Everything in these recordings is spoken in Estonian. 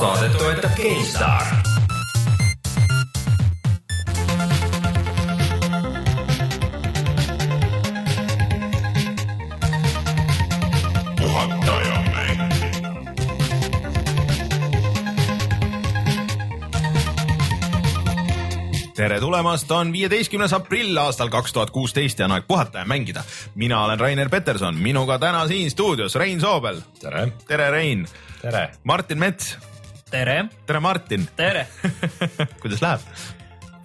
saadet toetab GameStar. tere tulemast, on viieteistkümnes aprill aastal kaks tuhat kuusteist ja on aeg puhata ja mängida. mina olen Rainer Peterson, minuga täna siin stuudios Rein Soobel. tere. tere, Rein. tere. Martin Mets. Tere. tere, Martin. tere kuidas läheb?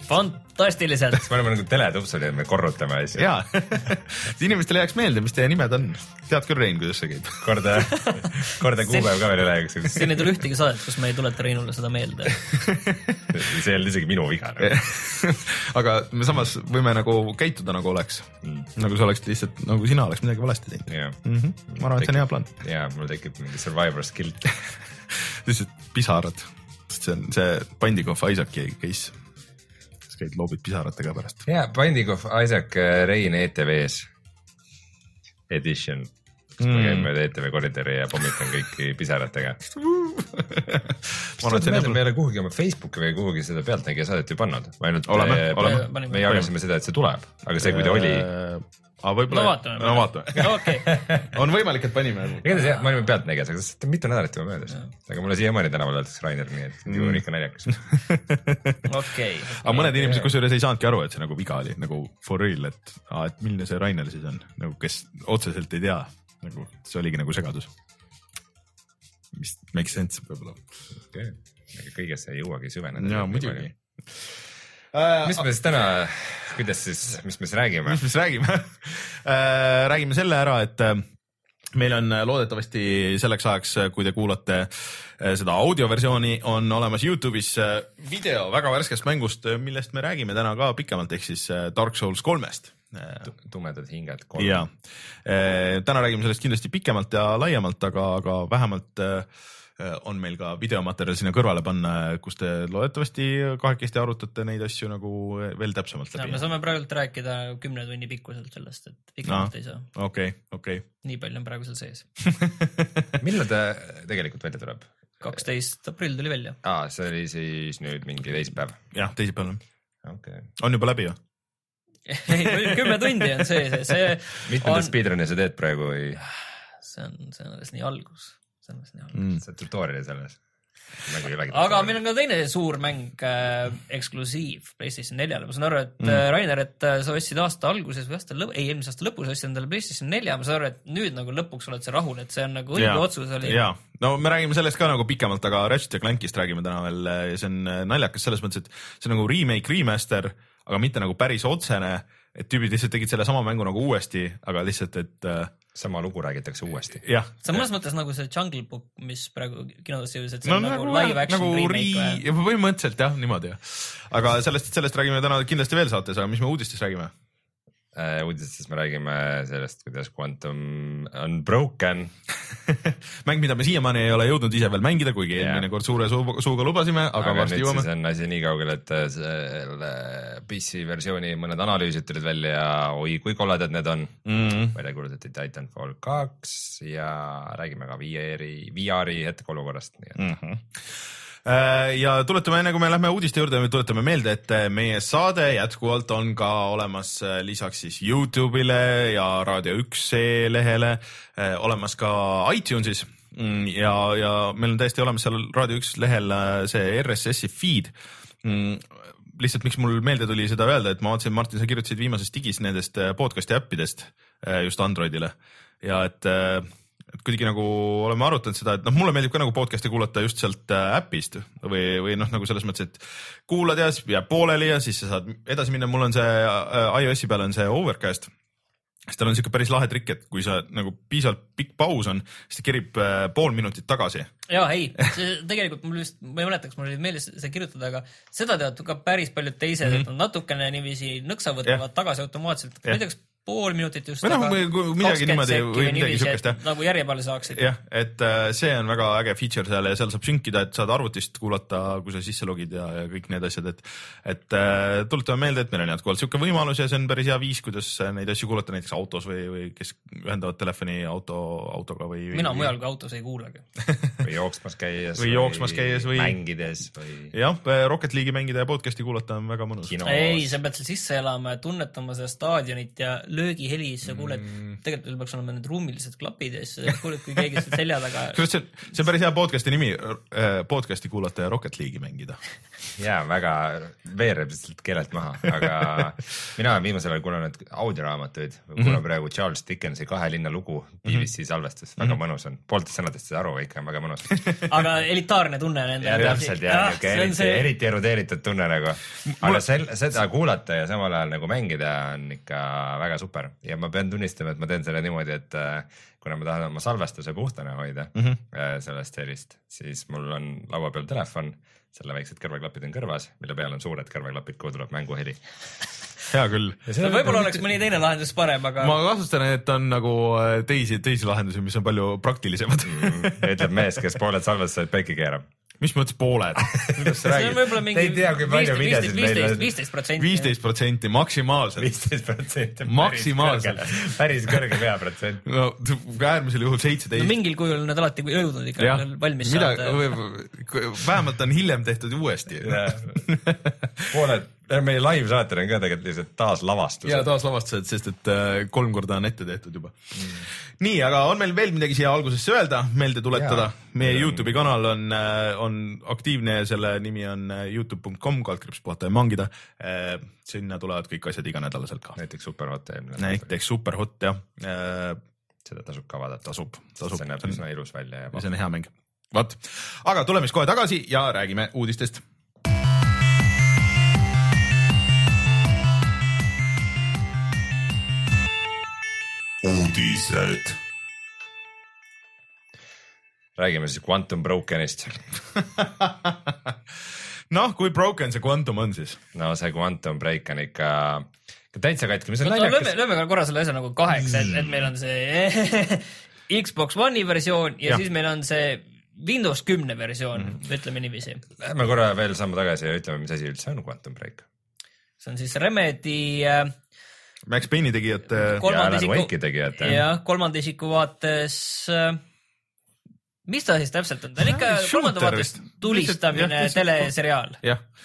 fantastiliselt. me oleme nagu teletupsud ja me korrutame asju. ja inimestele jääks meelde, mis teie nimed on. tead küll, Rein, kuidas see käib? korda, korda kuupäev ka veel üle, eks. siin ei tule ühtegi saadet, kus me ei tuleta Reinule seda meelde see ei olnud isegi minu viga nagu. aga me samas võime nagu käituda nagu oleks mm., nagu sa oleksid lihtsalt, nagu sina oleks midagi valesti teinud yeah.. Mm -hmm. ma arvan, et see on hea plaan. ja mul tekib mingi survivor's guilt lihtsalt pisarad, sest see on see Bandikov Isaaci case. Sa käid, loobid pisaratega pärast. ja Bandikov Isaac äh, Rein ETV-s edition kus ma käin mööda ETV koridori ja pommitan kõiki pisaratega ma arvan, et see me ei ole kuhugi oma Facebooki või kuhugi seda Pealtnägija saadet ju pannud, me ainult oleme, oleme. me, me jagasime seda, et see tuleb, aga see, kui ta oli aga võib-olla. no vaatame. no vaatame okay. on võimalik, et panime. igatahes jah, me olime Pealtnägijas, aga on mitu nädalat juba möödas. aga mulle siiamaani tänaval öeldakse Rainer, nii et ju on ikka naljakas. okei. aga mõned inimesed kusjuures ei saanudki aru, et see nagu viga oli nagu for real, et, et milline see Rainer siis on, nagu kes otseselt ei tea, nagu see oligi nagu segadus. mis make sense võib-olla. okei okay., kõigesse ei jõuagi süveneda. jaa, muidugi Uh, mis me siis täna, kuidas siis, mis me siis räägime? mis me siis räägime uh,? räägime selle ära, et uh, meil on loodetavasti selleks ajaks, kui te kuulate seda audioversiooni, on olemas Youtube'is video väga värskest mängust, millest me räägime täna ka pikemalt, ehk siis Dark Souls kolmest tumedad hinged ja, täna räägime sellest kindlasti pikemalt ja laiemalt, aga, aga vähemalt on meil ka videomaterjal sinna kõrvale panna, kus te loodetavasti kahekesti arutate neid asju nagu veel täpsemalt läbi. me saame praegult rääkida kümne tunni pikkuselt sellest, et pikemalt no, ei saa. okei okay,, okei okay.. nii palju on praegu seal sees millal ta tegelikult välja tuleb? kaksteist aprill tuli välja. aa, see oli siis nüüd mingi teisipäev? jah, teisipäeval. okei okay.. on juba läbi või? Ei, kümme tundi on sees, see. mitmendat on... speedrun'i sa teed praegu või? see on, see on alles nii algus selles nii halb mm.. see tutorial'i selles. Aga meil on ka teine suur mäng äh,, eksklusiiv PlayStation neljale, ma saan aru, et mm. Äh, Rainer, et äh, sa ostsid aasta alguses või aasta lõpus, ei eelmise aasta lõpus ostsid endale PlayStation nelja, ma saan aru, et nüüd nagu lõpuks oled sa rahul, et see on nagu õige ja, otsus oli. ja, no me räägime sellest ka nagu pikemalt, aga Ratchet ja Clankist räägime täna veel äh, ja see on naljakas selles mõttes, et see on nagu remake, remaster, aga mitte nagu päris otsene, et tüübid lihtsalt tegid sellesama mängu nagu uuesti, aga lihtsalt, et sama lugu räägitakse uuesti. see on mõnes mõttes nagu see Jungle Book, mis praegu kinodesse jõudis, et see no, on nagu, nagu live action nagu remake või? põhimõtteliselt jah, niimoodi aga sellest, sellest räägime täna kindlasti veel saates, aga mis me uudistes räägime? Äh, uudistes me räägime sellest, kuidas Quantum Unbroken mäng, mida me siiamaani ei ole jõudnud ise veel mängida, kuigi yeah. eelmine kord suure suu suuga lubasime, aga, aga varsti jõuame. see on asi nii kaugel, et äh, selle PC versiooni mõned analüüsid tulid välja ja oi kui koledad need on mm. -hmm. välja kuulutati Titanfall kaks ja räägime ka VR-i, VR-i hetkeolukorrast, nii et mm. -hmm ja tuletame, enne kui me lähme uudiste juurde, tuletame meelde, et äh, meie saade jätkuvalt on ka olemas äh, lisaks siis Youtube'ile ja Raadio üks lehele olemas ka iTunesis. Mm, ja, ja meil on täiesti olemas seal Raadio üks lehel see RSS-i feed. Mm, lihtsalt, miks mul meelde tuli seda öelda, et ma vaatasin, Martin, sa kirjutasid viimases digis nendest podcast'i äppidest just Androidile. Ja et et kuidagi nagu oleme arutanud seda, et noh, mulle meeldib ka nagu podcast'e kuulata just sealt äh, äpist või, või noh, nagu selles mõttes, et kuulad ja siis jääb pooleli ja siis sa saad edasi minna, mul on see äh, iOS-i peal on see Overcast siis tal on siuke päris lahe trikk, et kui sa nagu piisavalt pikk paus on, siis ta kerib äh, pool minutit tagasi. ja ei, tegelikult mul vist, ma ei mäleta, kas mul oli meeles seda kirjutada, aga seda teevad ka päris paljud teised mm, -hmm. et nad natukene niiviisi nõksa võtavad yeah. tagasi automaatselt. ma ei tea, kas pool minutit just. või noh, midagi niimoodi või midagi siukest jah. nagu järje peale saaksid. jah, et äh, see on väga äge feature seal ja seal saab sünkida, et saad arvutist kuulata, kui sa sisse logid ja, ja kõik need asjad, et. et äh, tuletame meelde, et meil on jätkuvalt siuke võimalus ja see on päris hea viis, kuidas neid asju kuulata näiteks autos või, või kes ühendavad telefoni auto, autoga või. mina mujal kui autos ei kuulagi või jooksmas käies. või jooksmas käies või. mängides või. jah, Rocket League'i mängida ja podcast'i kuulata on väga mõnus. ei, sa pead seal sisse elama ja tunnetama seda staadionit ja löögiheli, siis sa kuuled mm., tegelikult peaks olema need ruumilised klapid ja siis kuuled, kui keegi seal selja taga. see, see on päris hea podcast'i nimi, äh, podcast'i kuulata ja Rocket League'i mängida. ja väga veereb lihtsalt keelelt maha, aga mina olen viimasel ajal kuulanud audioraamatuid, kuulan mm -hmm. praegu Charles Dickensi Kahe linna lugu BBC mm -hmm. salvestus, väga mm -hmm. mõnus on, pooltest sõnadest ei saa aru, ikka on väga mõnus aga elitaarne tunne nende. täpselt ja, ja niuke eriti see..., eriti erudeeritud tunne nagu, aga sel, seda kuulata ja samal ajal nagu mängida on ikka väga super ja ma pean tunnistama, et ma teen selle niimoodi, et äh, kuna ma tahan oma salvestuse puhtana hoida mm -hmm. sellest helist, siis mul on laua peal telefon, selle väiksed kõrvaklapid on kõrvas, mille peal on suured kõrvaklapid, kuhu tuleb mänguheli hea küll. no võib-olla oleks mõni teine lahendus parem, aga. ma kahtlustan, et on nagu äh, teisi, teisi lahendusi, mis on palju praktilisemad mm,. ütleb mees, kes pooled salvestused päiki keerab mis mõttes pooled? kuidas sa räägid? Te ei tea, kui palju videosid meil on. viisteist protsenti. viisteist protsenti maksimaalselt. viisteist protsenti. maksimaalselt. päris kõrge veaprotsent. no äärmisel juhul seitseteist no,. mingil kujul nad alati jõudnud ikka valmis Mida, saada. vähemalt on hiljem tehtud uuesti pooled meie live-saatel on ka tegelikult lihtsalt taaslavastused. ja taaslavastused, sest et äh, kolm korda on ette tehtud juba mm.. nii, aga on meil veel midagi siia algusesse öelda, meelde tuletada? meie Youtube'i kanal on, äh, on aktiivne ja selle nimi on äh, Youtube.com, kaldkriips puhata ja mangida. sinna tulevad kõik asjad iganädalaselt ka. näiteks Superhot eelmine. näiteks Superhot jah. seda tasub ka vaadata. tasub, tasub. see näeb üsna ilus välja ja. see on hea mäng. vot, aga tuleme siis kohe tagasi ja räägime uudistest uudised. räägime siis Quantum Brokenist noh, kui broken see Quantum on siis? no see Quantum Break on ikka, täitsa katki, mis on no, naljakas. lööme, lööme korra selle asja nagu kaheks, et, et meil on see Xbox One'i versioon ja, ja siis meil on see Windows kümne versioon mm, -hmm. ütleme niiviisi. Lähme korra veel sammu tagasi ja ütleme, mis asi üldse on Quantum Break. see on siis Remedi äh, Max Payne'i tegijate. Wake'i tegijate. jah, kolmanda isiku vaates äh, mis ta siis täpselt on, ta on ikka kolmanda vaates tulistamine teleseriaal.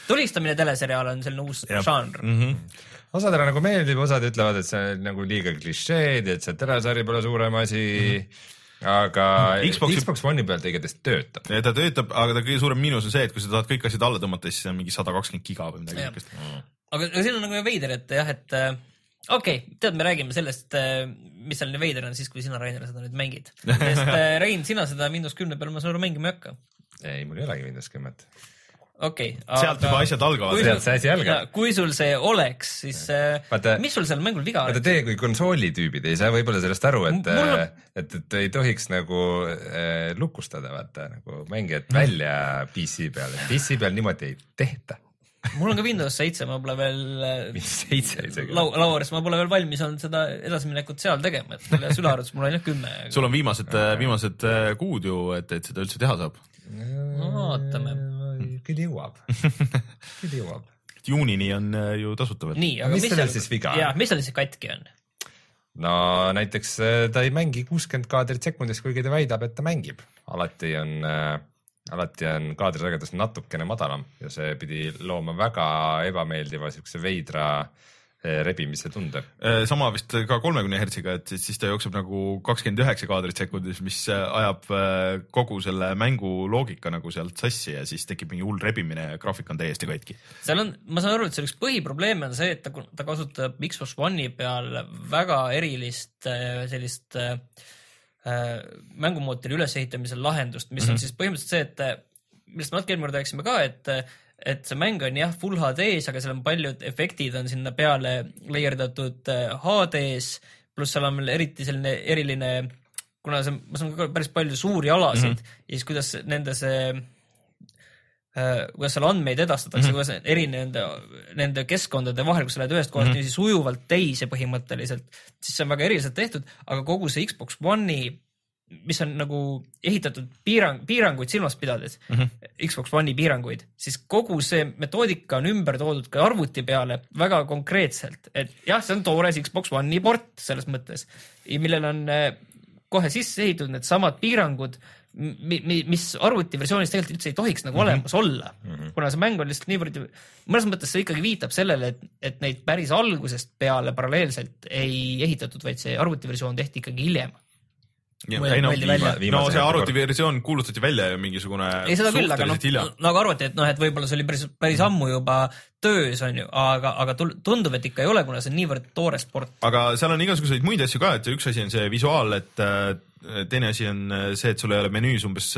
tulistamine teleseriaal on selline uus žanr mm. -hmm. osadele nagu meeldib, osad ütlevad, et see on nagu liiga klišeed, et see telesari pole suurem asi mm. -hmm aga Xbox, Xbox One'i pealt igatahes töötab. ta töötab, aga ta kõige suurem miinus on see, et kui sa tahad kõik asjad alla tõmmata, siis see on mingi sada kakskümmend giga või midagi siukest. aga siin on nagu veider, et jah, et äh, okei okay,, tead, me räägime sellest, äh, mis seal nii veider on siis, kui sina, Rainer, seda nüüd mängid. sest äh, Rein, sina seda Windows kümne peal, ma saan aru, mängima ei hakka. ei, mul ei olegi Windows kümmet. okei okay,. sealt juba asjad algavad. sealt see asi algab. kui sul see oleks, siis äh, vaata, mis sul seal mängul viga on? vaata, teie kui konsoolitüübid ei saa võib-olla sellest aru, et on..., et, et ei tohiks nagu äh, lukustada, vaata nagu mängijat välja PC peal, PC peal niimoodi ei tehta mul on ka Windows seitse, ma pole veel seitse isegi lau,. lauaarjas ma pole veel valmis olnud seda edasiminekut seal tegema, et selle sülearvutis mul on ainult kümme. sul on viimased, viimased äh, kuud ju, et, et seda üldse teha saab. no vaatame. küll jõuab küll jõuab. juunini on äh, ju tasuta veel. nii, aga mis, mis seal siis viga on? mis seal siis katki on? no näiteks äh, ta ei mängi kuuskümmend kaadrit sekundis, kuigi ta väidab, et ta mängib. alati on äh, alati on kaadrisagedus natukene madalam ja see pidi looma väga ebameeldiva siukse veidra eh, rebimise tunde. Eh, sama vist ka kolmekümne hertsiga, et siis ta jookseb nagu kakskümmend üheksa kaadrit sekundis, mis eh, ajab kogu selle mängu loogika nagu sealt sassi ja siis tekib mingi hull rebimine ja graafik on täiesti katki. seal on, ma saan aru, et seal üks põhiprobleeme on see, et ta, ta kasutab Xbox One'i peal väga erilist sellist äh, Äh, mängumootori ülesehitamisel lahendust, mis mm -hmm. on mhm. siis põhimõtteliselt see, et millest me natuke eelmine kord rääkisime ka, et et see mäng on jah, full HD-s, aga seal on paljud efektid on sinna peale leierdatud HD-s, äh, pluss seal on veel eriti selline eriline, kuna see, ma saan päris palju suuri alasid mm -hmm. ja siis kuidas nende see kuidas seal andmeid edastatakse mm, -hmm. kuidas eri nende, nende keskkondade vahel, kui sa lähed ühest kohast mm -hmm. niiviisi sujuvalt teise põhimõtteliselt, siis see on väga eriliselt tehtud, aga kogu see Xbox One'i mis on nagu ehitatud piirang, piiranguid silmas pidades mm, -hmm. Xbox One'i piiranguid, siis kogu see metoodika on ümber toodud ka arvuti peale väga konkreetselt, et jah, see on toores Xbox One'i port selles mõttes, millel on eh, kohe sisse ehitatud needsamad piirangud, mis arvutiversioonis tegelikult üldse ei tohiks nagu mm -hmm. olemas olla mm, -hmm. kuna see mäng on lihtsalt niivõrd, mõnes mõttes see ikkagi viitab sellele, et, et neid päris algusest peale paralleelselt ei ehitatud, vaid see arvutiversioon tehti ikkagi hiljem Ja, ei no, viima, no see arvutiversioon kuulutati välja ju mingisugune ei seda küll, aga noh, nagu arvati, et noh, et võib-olla see oli päris, päris ammu juba töös on ju, aga, aga tundub, et ikka ei ole, kuna see on niivõrd toore sport. aga seal on igasuguseid muid asju ka, et üks asi on see visuaal, et äh, teine asi on see, et sul ei ole menüüs umbes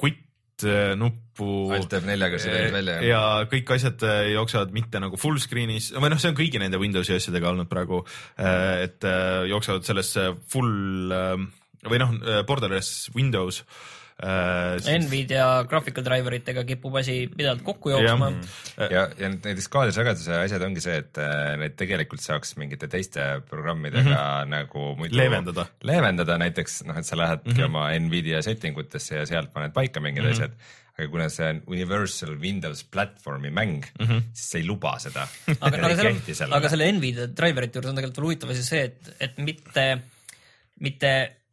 quit äh, nuppu. alt F4-ga sa teed välja. ja kõik asjad äh, jooksevad mitte nagu full screen'is või noh, see on kõigi nende Windowsi asjadega olnud praegu, et jooksevad sellesse full või noh, äh, borderless Windows äh,. Nvidia graphical driver itega kipub asi pidevalt kokku jooksma. ja, ja, ja näiteks kaadrisageduse asjad ongi see, et äh, neid tegelikult saaks mingite teiste programmidega mm -hmm. nagu muidu leevendada, leevendada näiteks noh, et sa lähedki mm -hmm. oma Nvidia setting utesse ja sealt paned paika mingid mm -hmm. asjad aga kuna see on Universal Windows platvormi mäng mm, -hmm. siis see ei luba seda. aga, aga, selle, aga selle Nvidia driverite juures on tegelikult veel huvitav asi see, et, et mitte, mitte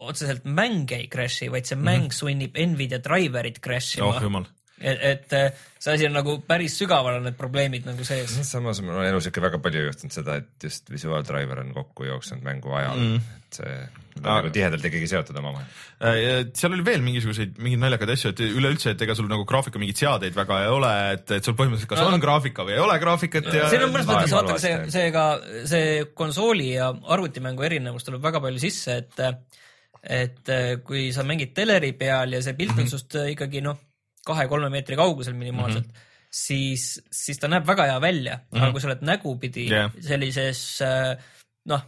otseselt mäng ei crash'i, vaid see mäng mm -hmm. sunnib Nvidia driver'it crash ima oh,. et, et äh, see asi on nagu päris sügaval on need probleemid nagu sees. samas mul on elus ikka väga palju juhtunud seda, et just visuaaldriver on kokku jooksnud mängu ajal mm, -hmm. et see Nad on nagu tihedalt ikkagi seotud omavahel. Äh, seal oli veel mingisuguseid, mingeid naljakaid asju, et üleüldse, et ega sul nagu graafika mingeid seadeid väga ei ole, et, et sul põhimõtteliselt kas on graafika või ei ole graafikat ja. siin on mõnes mõttes vaata see, see ka see konsooli ja arvutimängu erinevus tuleb väga palju sisse, et et äh, kui sa mängid teleri peal ja see pilt on -hmm. sust äh, ikkagi noh, kahe-kolme meetri kaugusel minimaalselt mm, -hmm. siis, siis ta näeb väga hea välja mm, -hmm. aga kui sa oled nägupidi yeah. sellises äh, noh,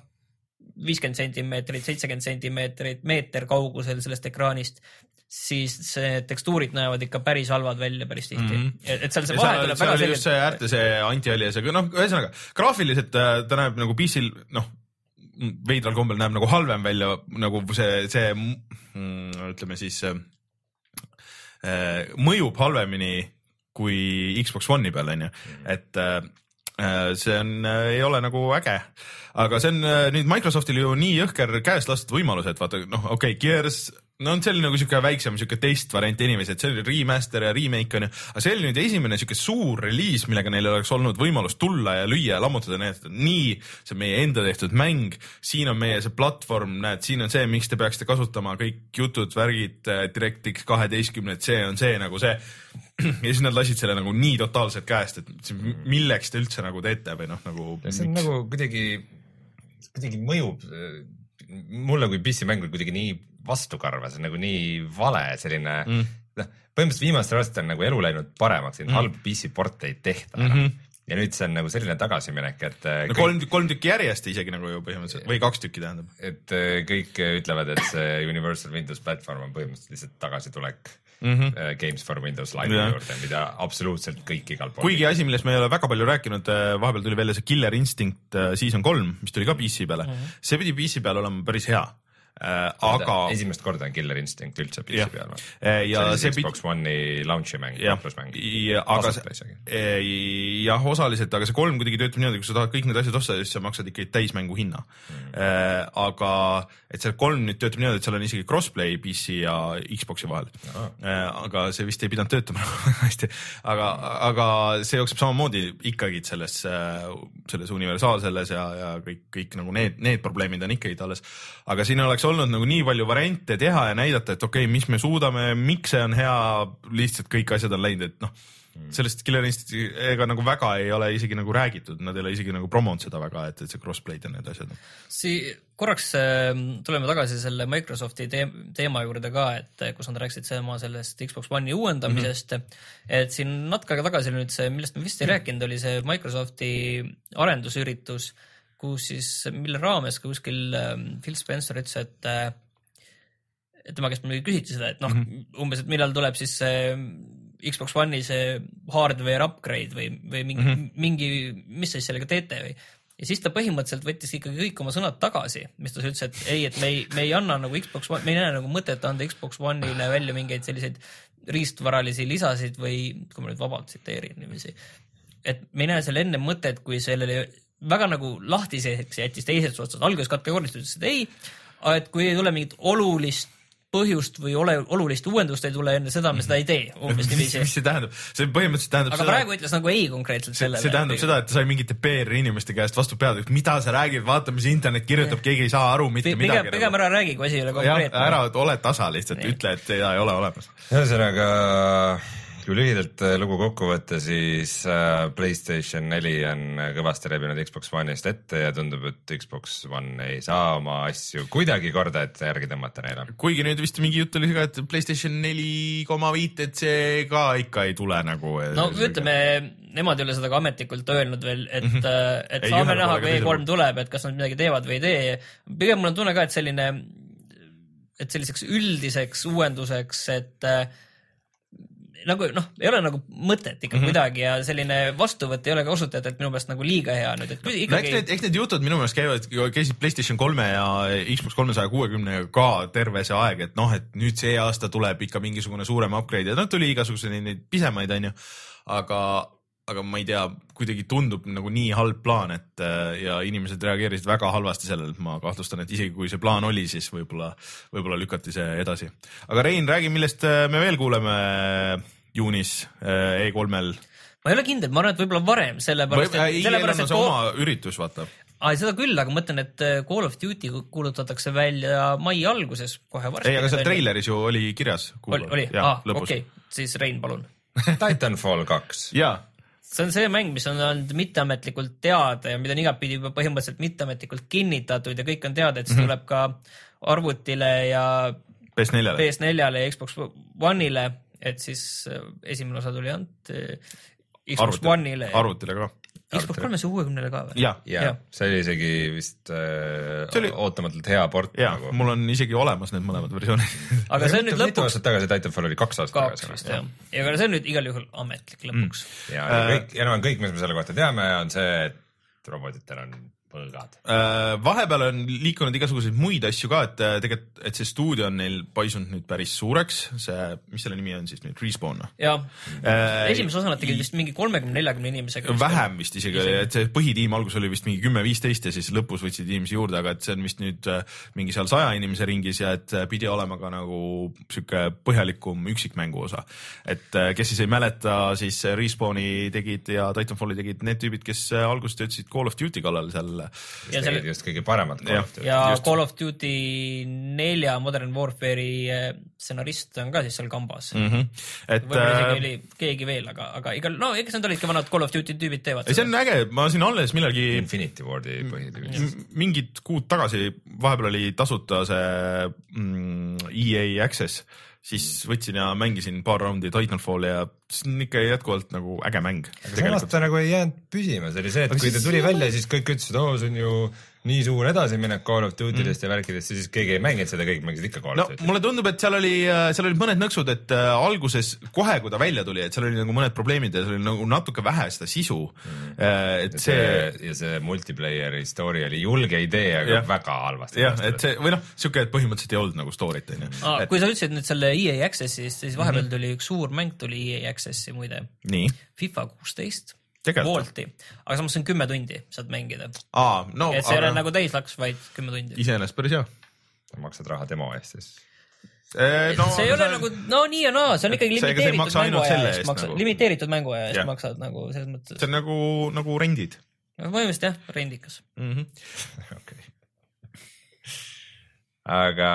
viiskümmend sentimeetrit, seitsekümmend sentimeetrit, meeter kaugusel sellest ekraanist, siis see tekstuurid näevad ikka päris halvad välja päris tihti mm. -hmm. et seal see vahe tuleb väga selgelt. see äärte see anti-aliasega, noh, ühesõnaga graafiliselt ta näeb nagu PC-l noh veidral kombel näeb nagu halvem välja, nagu see, see mm, ütleme siis äh, mõjub halvemini kui Xbox One'i peal onju, et äh, see on, ei ole nagu äge, aga see on nüüd Microsoftil ju nii jõhker käest lastud võimalus, et vaata noh, okei okay,, Gears no on selline nagu sihuke väiksem sihuke teist variant inimesi, et see oli remaster ja remake onju, aga see oli nüüd esimene sihuke suur reliis, millega neil oleks olnud võimalus tulla ja lüüa ja lammutada, nii et nii, see on meie enda tehtud mäng, siin on meie see platvorm, näed, siin on see, miks te peaksite kasutama kõik jutud, värgid, DirectX kaheteistkümned, see on see nagu see. ja siis nad lasid selle nagu nii totaalselt käest, et milleks te üldse nagu teete või noh, nagu. see on miks? nagu kuidagi, kuidagi mõjub mulle kui PC mängul kuidagi nii vastukarva, see on nagu nii vale selline mm., noh, põhimõtteliselt viimastel aastatel on nagu elu läinud paremaks, et mm. halbu PC porte ei tehta enam mm. -hmm ja nüüd see on nagu selline tagasiminek, et äh, no kõik... kolm, kolm tükki järjest isegi nagu ju põhimõtteliselt või kaks tükki tähendab. et äh, kõik ütlevad, et see Universal Windows platvorm on põhimõtteliselt lihtsalt tagasitulek mm -hmm. Games for Windows Live'i juurde, mida absoluutselt kõik igal pool. kuigi asi, millest me ei ole väga palju rääkinud, vahepeal tuli välja see Killer Instinct Season kolm, mis tuli ka PC peale mm, -hmm. see pidi PC peal olema päris hea Äh, aga. esimest korda on Killer Instinct üldse PC peal või? Äh, ja see, see Xbox One'i launch'i mäng, kauplusmäng. aga äh, jah, osaliselt, aga see kolm kuidagi töötab niimoodi, kui sa tahad kõik need asjad osta, siis sa maksad ikkagi täismängu hinna mm.. aga et see kolm nüüd töötab niimoodi, et seal on isegi crossplay PC ja Xbox'i vahel ah.. aga see vist ei pidanud töötama hästi, aga, aga see jookseb samamoodi ikkagi selles, selles universaalselles ja, ja kõik, kõik nagu need, need probleemid on ikkagi alles. aga siin oleks oleks olnud nagu nii palju variante teha ja näidata, et okei okay,, mis me suudame, miks see on hea, lihtsalt kõik asjad on läinud, et noh mm. sellest Killer Instinct'iga nagu väga ei ole isegi nagu räägitud, nad ei ole isegi nagu promonud seda väga, et, et see crossplay'd ja need asjad. Sii-, korraks äh, tuleme tagasi selle Microsofti teema juurde ka, et kus nad rääkisid sama sellest Xbox One'i uuendamisest mm. -hmm. et siin natuke aega tagasi oli nüüd see, millest me vist ei rääkinud, oli see Microsofti arendusüritus kus siis, mille raames ka kuskil ähm, Phil Spencer ütles, et et tema käest muidugi küsiti seda, et noh mm -hmm., umbes, et millal tuleb siis see Xbox One'i see hardware upgrade või, või mingi mm, -hmm. mingi, mis te siis sellega teete või ja siis ta põhimõtteliselt võttis ikkagi kõik oma sõnad tagasi, mis ta ütles, et ei, et me ei, me ei anna nagu Xbox One, me ei näe nagu mõtet anda Xbox One'ile välja mingeid selliseid riistvaralisi lisasid või kui ma nüüd vabalt tsiteerin niiviisi, et me ei näe seal enne mõtet, kui sellele väga nagu lahtiseks jättis teisest otsast, alguses kategooriliselt ütles, et ei, et kui ei tule mingit olulist põhjust või ole, olulist uuendust ei tule enne seda, me seda ei tee, umbes niiviisi. mis see tähendab? see põhimõtteliselt tähendab aga seda, praegu ütles nagu ei konkreetselt sellele. see tähendab seda, et ta sai mingite PR inimeste käest vastu pead, et mida sa räägid, vaata, mis internet kirjutab, keegi ei saa aru mitte pigem, midagi. pigem nagu. ära räägi, kui asi ei ole konkreetne. ära ole tasa lihtsalt, ütle, et seda ei ole olemas. ühesõnaga kui lühidalt äh, lugu kokku võtta, siis äh, Playstation neli on kõvasti rebinud Xbox One'ist ette ja tundub, et Xbox One ei saa oma asju kuidagi korda, et järgi tõmmata neile. kuigi nüüd vist mingi jutt oli ka, et Playstation neli koma viit, et see ka ikka ei tule nagu. no ütleme, nemad ei ole seda ka ametlikult öelnud veel, et mm, -hmm. et ei, saame näha, kui E3 tuleb, et kas nad midagi teevad või ei tee. pigem mul on tunne ka, et selline, et selliseks üldiseks uuenduseks, et äh, nagu noh, ei ole nagu mõtet ikka mm -hmm. kuidagi ja selline vastuvõtt ei ole ka kasutajatelt minu meelest nagu liiga hea nüüd, et ikkagi. no eks need, eks need jutud minu meelest käivad, käisid Playstation kolme ja Xbox kolmesaja kuuekümnega ka terve see aeg, et noh, et nüüd see aasta tuleb ikka mingisugune suurem upgrade ja noh, tuli igasuguseid neid pisemaid, onju. aga, aga ma ei tea, kuidagi tundub nagu nii halb plaan, et ja inimesed reageerisid väga halvasti sellele, et ma kahtlustan, et isegi kui see plaan oli, siis võib-olla, võib-olla lükati see edasi. aga Rein, räägi, millest me veel kuuleme juunis äh, E3-l. ma ei ole kindel, ma arvan, et võib-olla varem, sellepärast, et. sellepärast, et see oma üritus, vaata. aa, seda küll, aga ma mõtlen, et äh, Call of Duty kuulutatakse välja mai alguses, kohe varsti. ei, aga seal treileris ju oli kirjas. oli, oli, aa, okei, siis Rein, palun Titanfall kaks. jaa see on see mäng, mis on olnud mitteametlikult teada ja mida on igatpidi juba põhimõtteliselt mitteametlikult kinnitatud ja kõik on teada, et see -hmm. tuleb ka arvutile ja PS4-le PS4-le ja Xbox One'ile et siis äh, esimene osa tuli ainult äh, Xbox One'ile. arvutile ka. Xbox kolmesaja kuuekümnele ka või? ja, ja., see oli isegi vist äh, oli... ootamatult hea port. ja nagu., mul on isegi olemas need mõlemad versioonid aga see on nüüd lõpuks. mitu aastat tagasi, Titanfall oli kaks aastat kaks tagasi. jah, ja aga see on nüüd igal juhul ametlik lõpuks mm.. ja, ja kõik, enam-vähem kõik, mis me selle kohta teame, on see, et robotitel on põlgad. Äh, vahepeal on liikunud igasuguseid muid asju ka, et äh, tegelikult, et see stuudio on neil paisunud nüüd päris suureks, see, mis selle nimi on siis nüüd, Respawn? jah äh,, esimese osa nad tegid vist mingi kolmekümne, neljakümne inimesega. vähem vist isegi, et see põhitiim alguses oli vist mingi kümme-viisteist ja siis lõpus võtsid inimesi juurde, aga et see on vist nüüd äh, mingi seal saja inimese ringis ja et pidi olema ka nagu sihuke põhjalikum üksikmängu osa. et kes siis ei mäleta, siis Respawni tegid ja Titanfalli tegid need tüübid, kes alguses töötasid Call of Duty kallal seal ja seal just kõige paremat Call of Duty. ja just. Call of Duty nelja Modern Warfare'i eh, stsenarist on ka siis seal kambas mm. -hmm. et võib-olla isegi äh, oli keegi veel, aga, aga igal, no eks need olidki vanad Call of Duty tüübid teevad. see on äge, ma siin alles millalgi. Infinity Wardi põhitüübid. mingid kuud tagasi, vahepeal oli tasuta see mm, EA Access siis võtsin ja mängisin paar raundi Titanfalli ja see on ikka jätkuvalt nagu äge mäng. aga samas ta nagu ei jäänud püsima, see oli see, et aga kui ta tuli välja, siis kõik ütlesid, oo, see on ju nii suur edasiminek Call of Duty dest mm. ja värkidest siis keegi ei mänginud seda, kõik mängisid ikka Call of Duty no,. mulle tundub, et seal oli, äh, seal olid mõned nõksud, et äh, alguses kohe, kui ta välja tuli, et seal oli nagu mõned probleemid ja seal oli nagu natuke vähe seda sisu mm.. Äh, et ja see, see ja see multiplayer'i story oli julge idee, aga ja. väga halvasti. jah, et see või noh, siuke, et põhimõtteliselt ei olnud nagu story't onju. kui sa ütlesid nüüd selle EA Access'ist, siis vahepeal mm -hmm. tuli üks suur mäng tuli EA Access'i muide. FIFA kuusteist Wolti, aga samas see on kümme tundi saad mängida. No, et see ei aga... ole nagu täislaks, vaid kümme tundi. iseenesest päris hea. maksad raha demo eest siis no, see ei ole nagu, no nii ja naa, see on ikkagi limiteeritud mänguaja eest maksad nagu..., limiteeritud mänguaja eest maksad nagu selles mõttes. see on nagu, nagu rendid. põhimõtteliselt jah, rendikas mm -hmm.. okei aga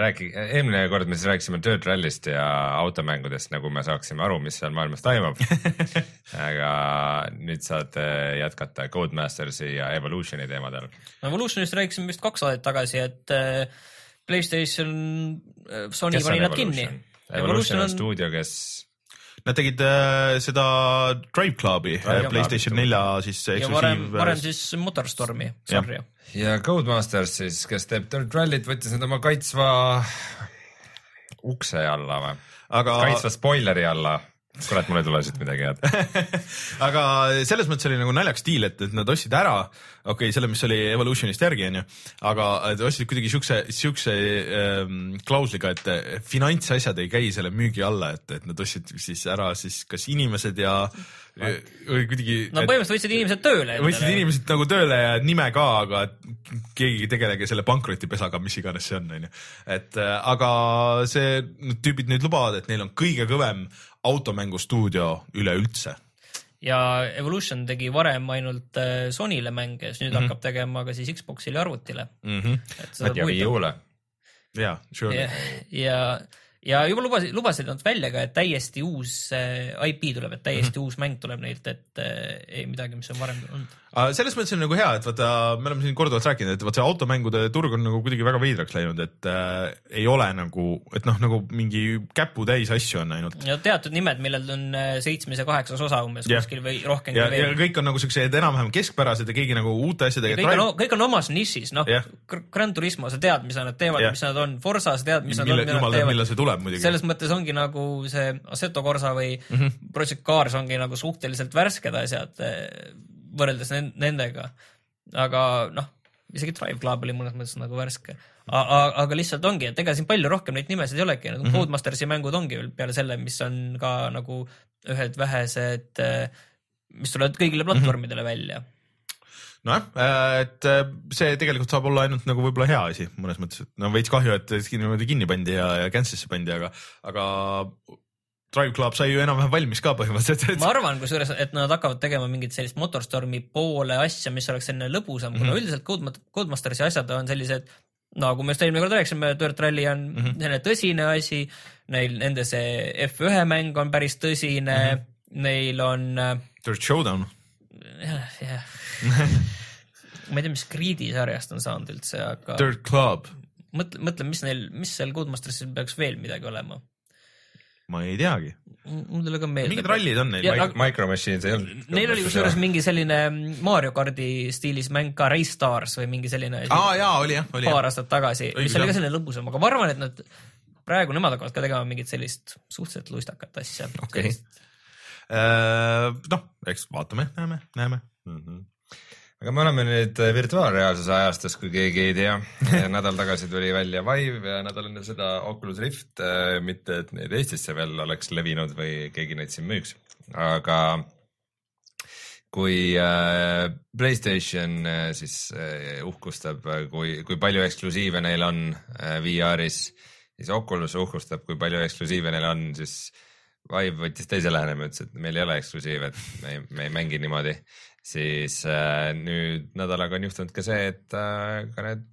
räägi, eelmine kord me siis rääkisime Dirt Rally'st ja automängudest, nagu me saaksime aru, mis seal maailmas toimub aga nüüd saad jätkata Codemastersi ja Evolutioni teemadel. Evolutionist rääkisime vist kaks saadet tagasi, et äh, Playstation, äh, Sony pani nad kinni. Evolution on stuudio, kes Nad tegid äh, seda Drive Clubi äh, Playstation nelja siis eksklusiiv. varem, varem siis Motorstormi sarja. ja Codemasters siis, kes teeb Dirt Rallyt, võttis nüüd oma kaitsva ukse alla või? aga. kaitsva spoileri alla kurat, mul ei tule siit midagi head aga selles mõttes oli nagu naljakas diil, et, et nad ostsid ära, okei okay,, selle, mis oli Evolutionist järgi, onju, aga ostsid kuidagi siukse, siukse ähm, klausliga, et finantsasjad ei käi selle müügi alla, et, et nad ostsid siis ära siis kas inimesed ja või kuidagi. no põhimõtteliselt võtsid inimesed tööle. võtsid inimesed nagu tööle ja nime ka, aga keegi ei tegelegi selle pankrotipesaga, mis iganes see on, onju. et äh, aga see, need tüübid nüüd lubavad, et neil on kõige kõvem automängustuudio üleüldse ja Evolution tegi varem ainult äh, Sonyle mänge, siis nüüd mm -hmm. hakkab tegema ka siis Xbox'ile ja arvutile mm. -hmm. ja Wii U-le. jaa, sure. ja, ja ja juba lubasid, lubasid nad välja ka, et täiesti uus äh, IP tuleb, et täiesti mm -hmm. uus mäng tuleb neilt, et äh, ei midagi, mis on varem olnud selles mõttes on nagu hea, et vaata, me oleme siin korduvalt rääkinud, et vaat see automängude turg on nagu kuidagi väga veidraks läinud, et äh, ei ole nagu, et noh, nagu mingi käputäis asju on ainult. ja teatud nimed, millel on äh, seitsmes ja kaheksas osa umbes yeah. kuskil või rohkem. ja, ja kõik on nagu siuksed enam-vähem keskpärased ja keegi nagu uute asjadega. kõik on, kõik on omas nišis, noh yeah., Gran Turismo, sa tead, mis nad teevad yeah., mis nad on, Forsa, sa tead, mis nad Mille, on, mida nad teevad. millal see tuleb muidugi. selles mõttes ongi nagu see Assetto Corsa või mm -hmm. Project Cars ongi nagu suhteliselt värsked asjad võrreldes nendega. aga noh, isegi Drive Club oli mõnes mõttes nagu värske. aga lihtsalt ongi, et ega siin palju rohkem neid nimesid ei olegi, nagu mm -hmm. Codemastersi mängud ongi veel peale selle, mis on ka nagu ühed vähesed, mis tulevad kõigile platvormidele mm -hmm. välja nojah, et see tegelikult saab olla ainult nagu võib-olla hea asi mõnes mõttes, et no veits kahju, et niimoodi kinni pandi ja, ja cancel'isse pandi, aga, aga Drive Club sai ju enam-vähem valmis ka põhimõtteliselt. ma arvan kusjuures, et nad hakkavad tegema mingit sellist Motorstormi poole asja, mis oleks selline lõbusam mm, -hmm. kuna mhm. üldiselt Code, Codemastersi asjad on sellised nagu me just eelmine kord rääkisime, Dirt Rally on mm -hmm. selline tõsine asi, neil, nende see F1 mäng on päris tõsine mm, -hmm. neil on. Äh, Dirt Showdown. jah, jah ma ei tea, mis Creed'i sarjast on saanud üldse, aga. Dirt Club. mõtle, mõtle, mis neil, mis seal Codemastersis peaks veel midagi olema ma ei teagi. mul ei tule ka meelde. mingid rallid on neil. Micro, Micro Machines ei olnud. Neil oli kusjuures mingi selline Mario kardi stiilis mäng ka Race Stars või mingi selline. aa jaa, oli jah, oli jah. paar aastat tagasi, mis oli ka selline lõbusam, aga ma arvan, et nad praegu nemad hakkavad ka tegema mingit sellist suhteliselt lustakat asja. okei okay. Uh,. noh, eks vaatame, näeme, näeme mm. -hmm aga me oleme nüüd äh, virtuaalreaalsuse ajastus, kui keegi ei tea. nädal tagasi tuli välja Vive ja nädal enne seda Oculus Rift. Äh, mitte, et need Eestisse veel oleks levinud või keegi neid siin müüks, aga kui äh, Playstation siis uhkustab, kui, kui palju eksklusiive neil on VR-is, siis Oculus uhkustab, kui palju eksklusiive neil on, siis Vive võttis teise lähenemise, ütles, et meil ei ole eksklusiive, et me ei, me ei mängi niimoodi siis äh, nüüd nädalaga on juhtunud ka see, et äh, ka need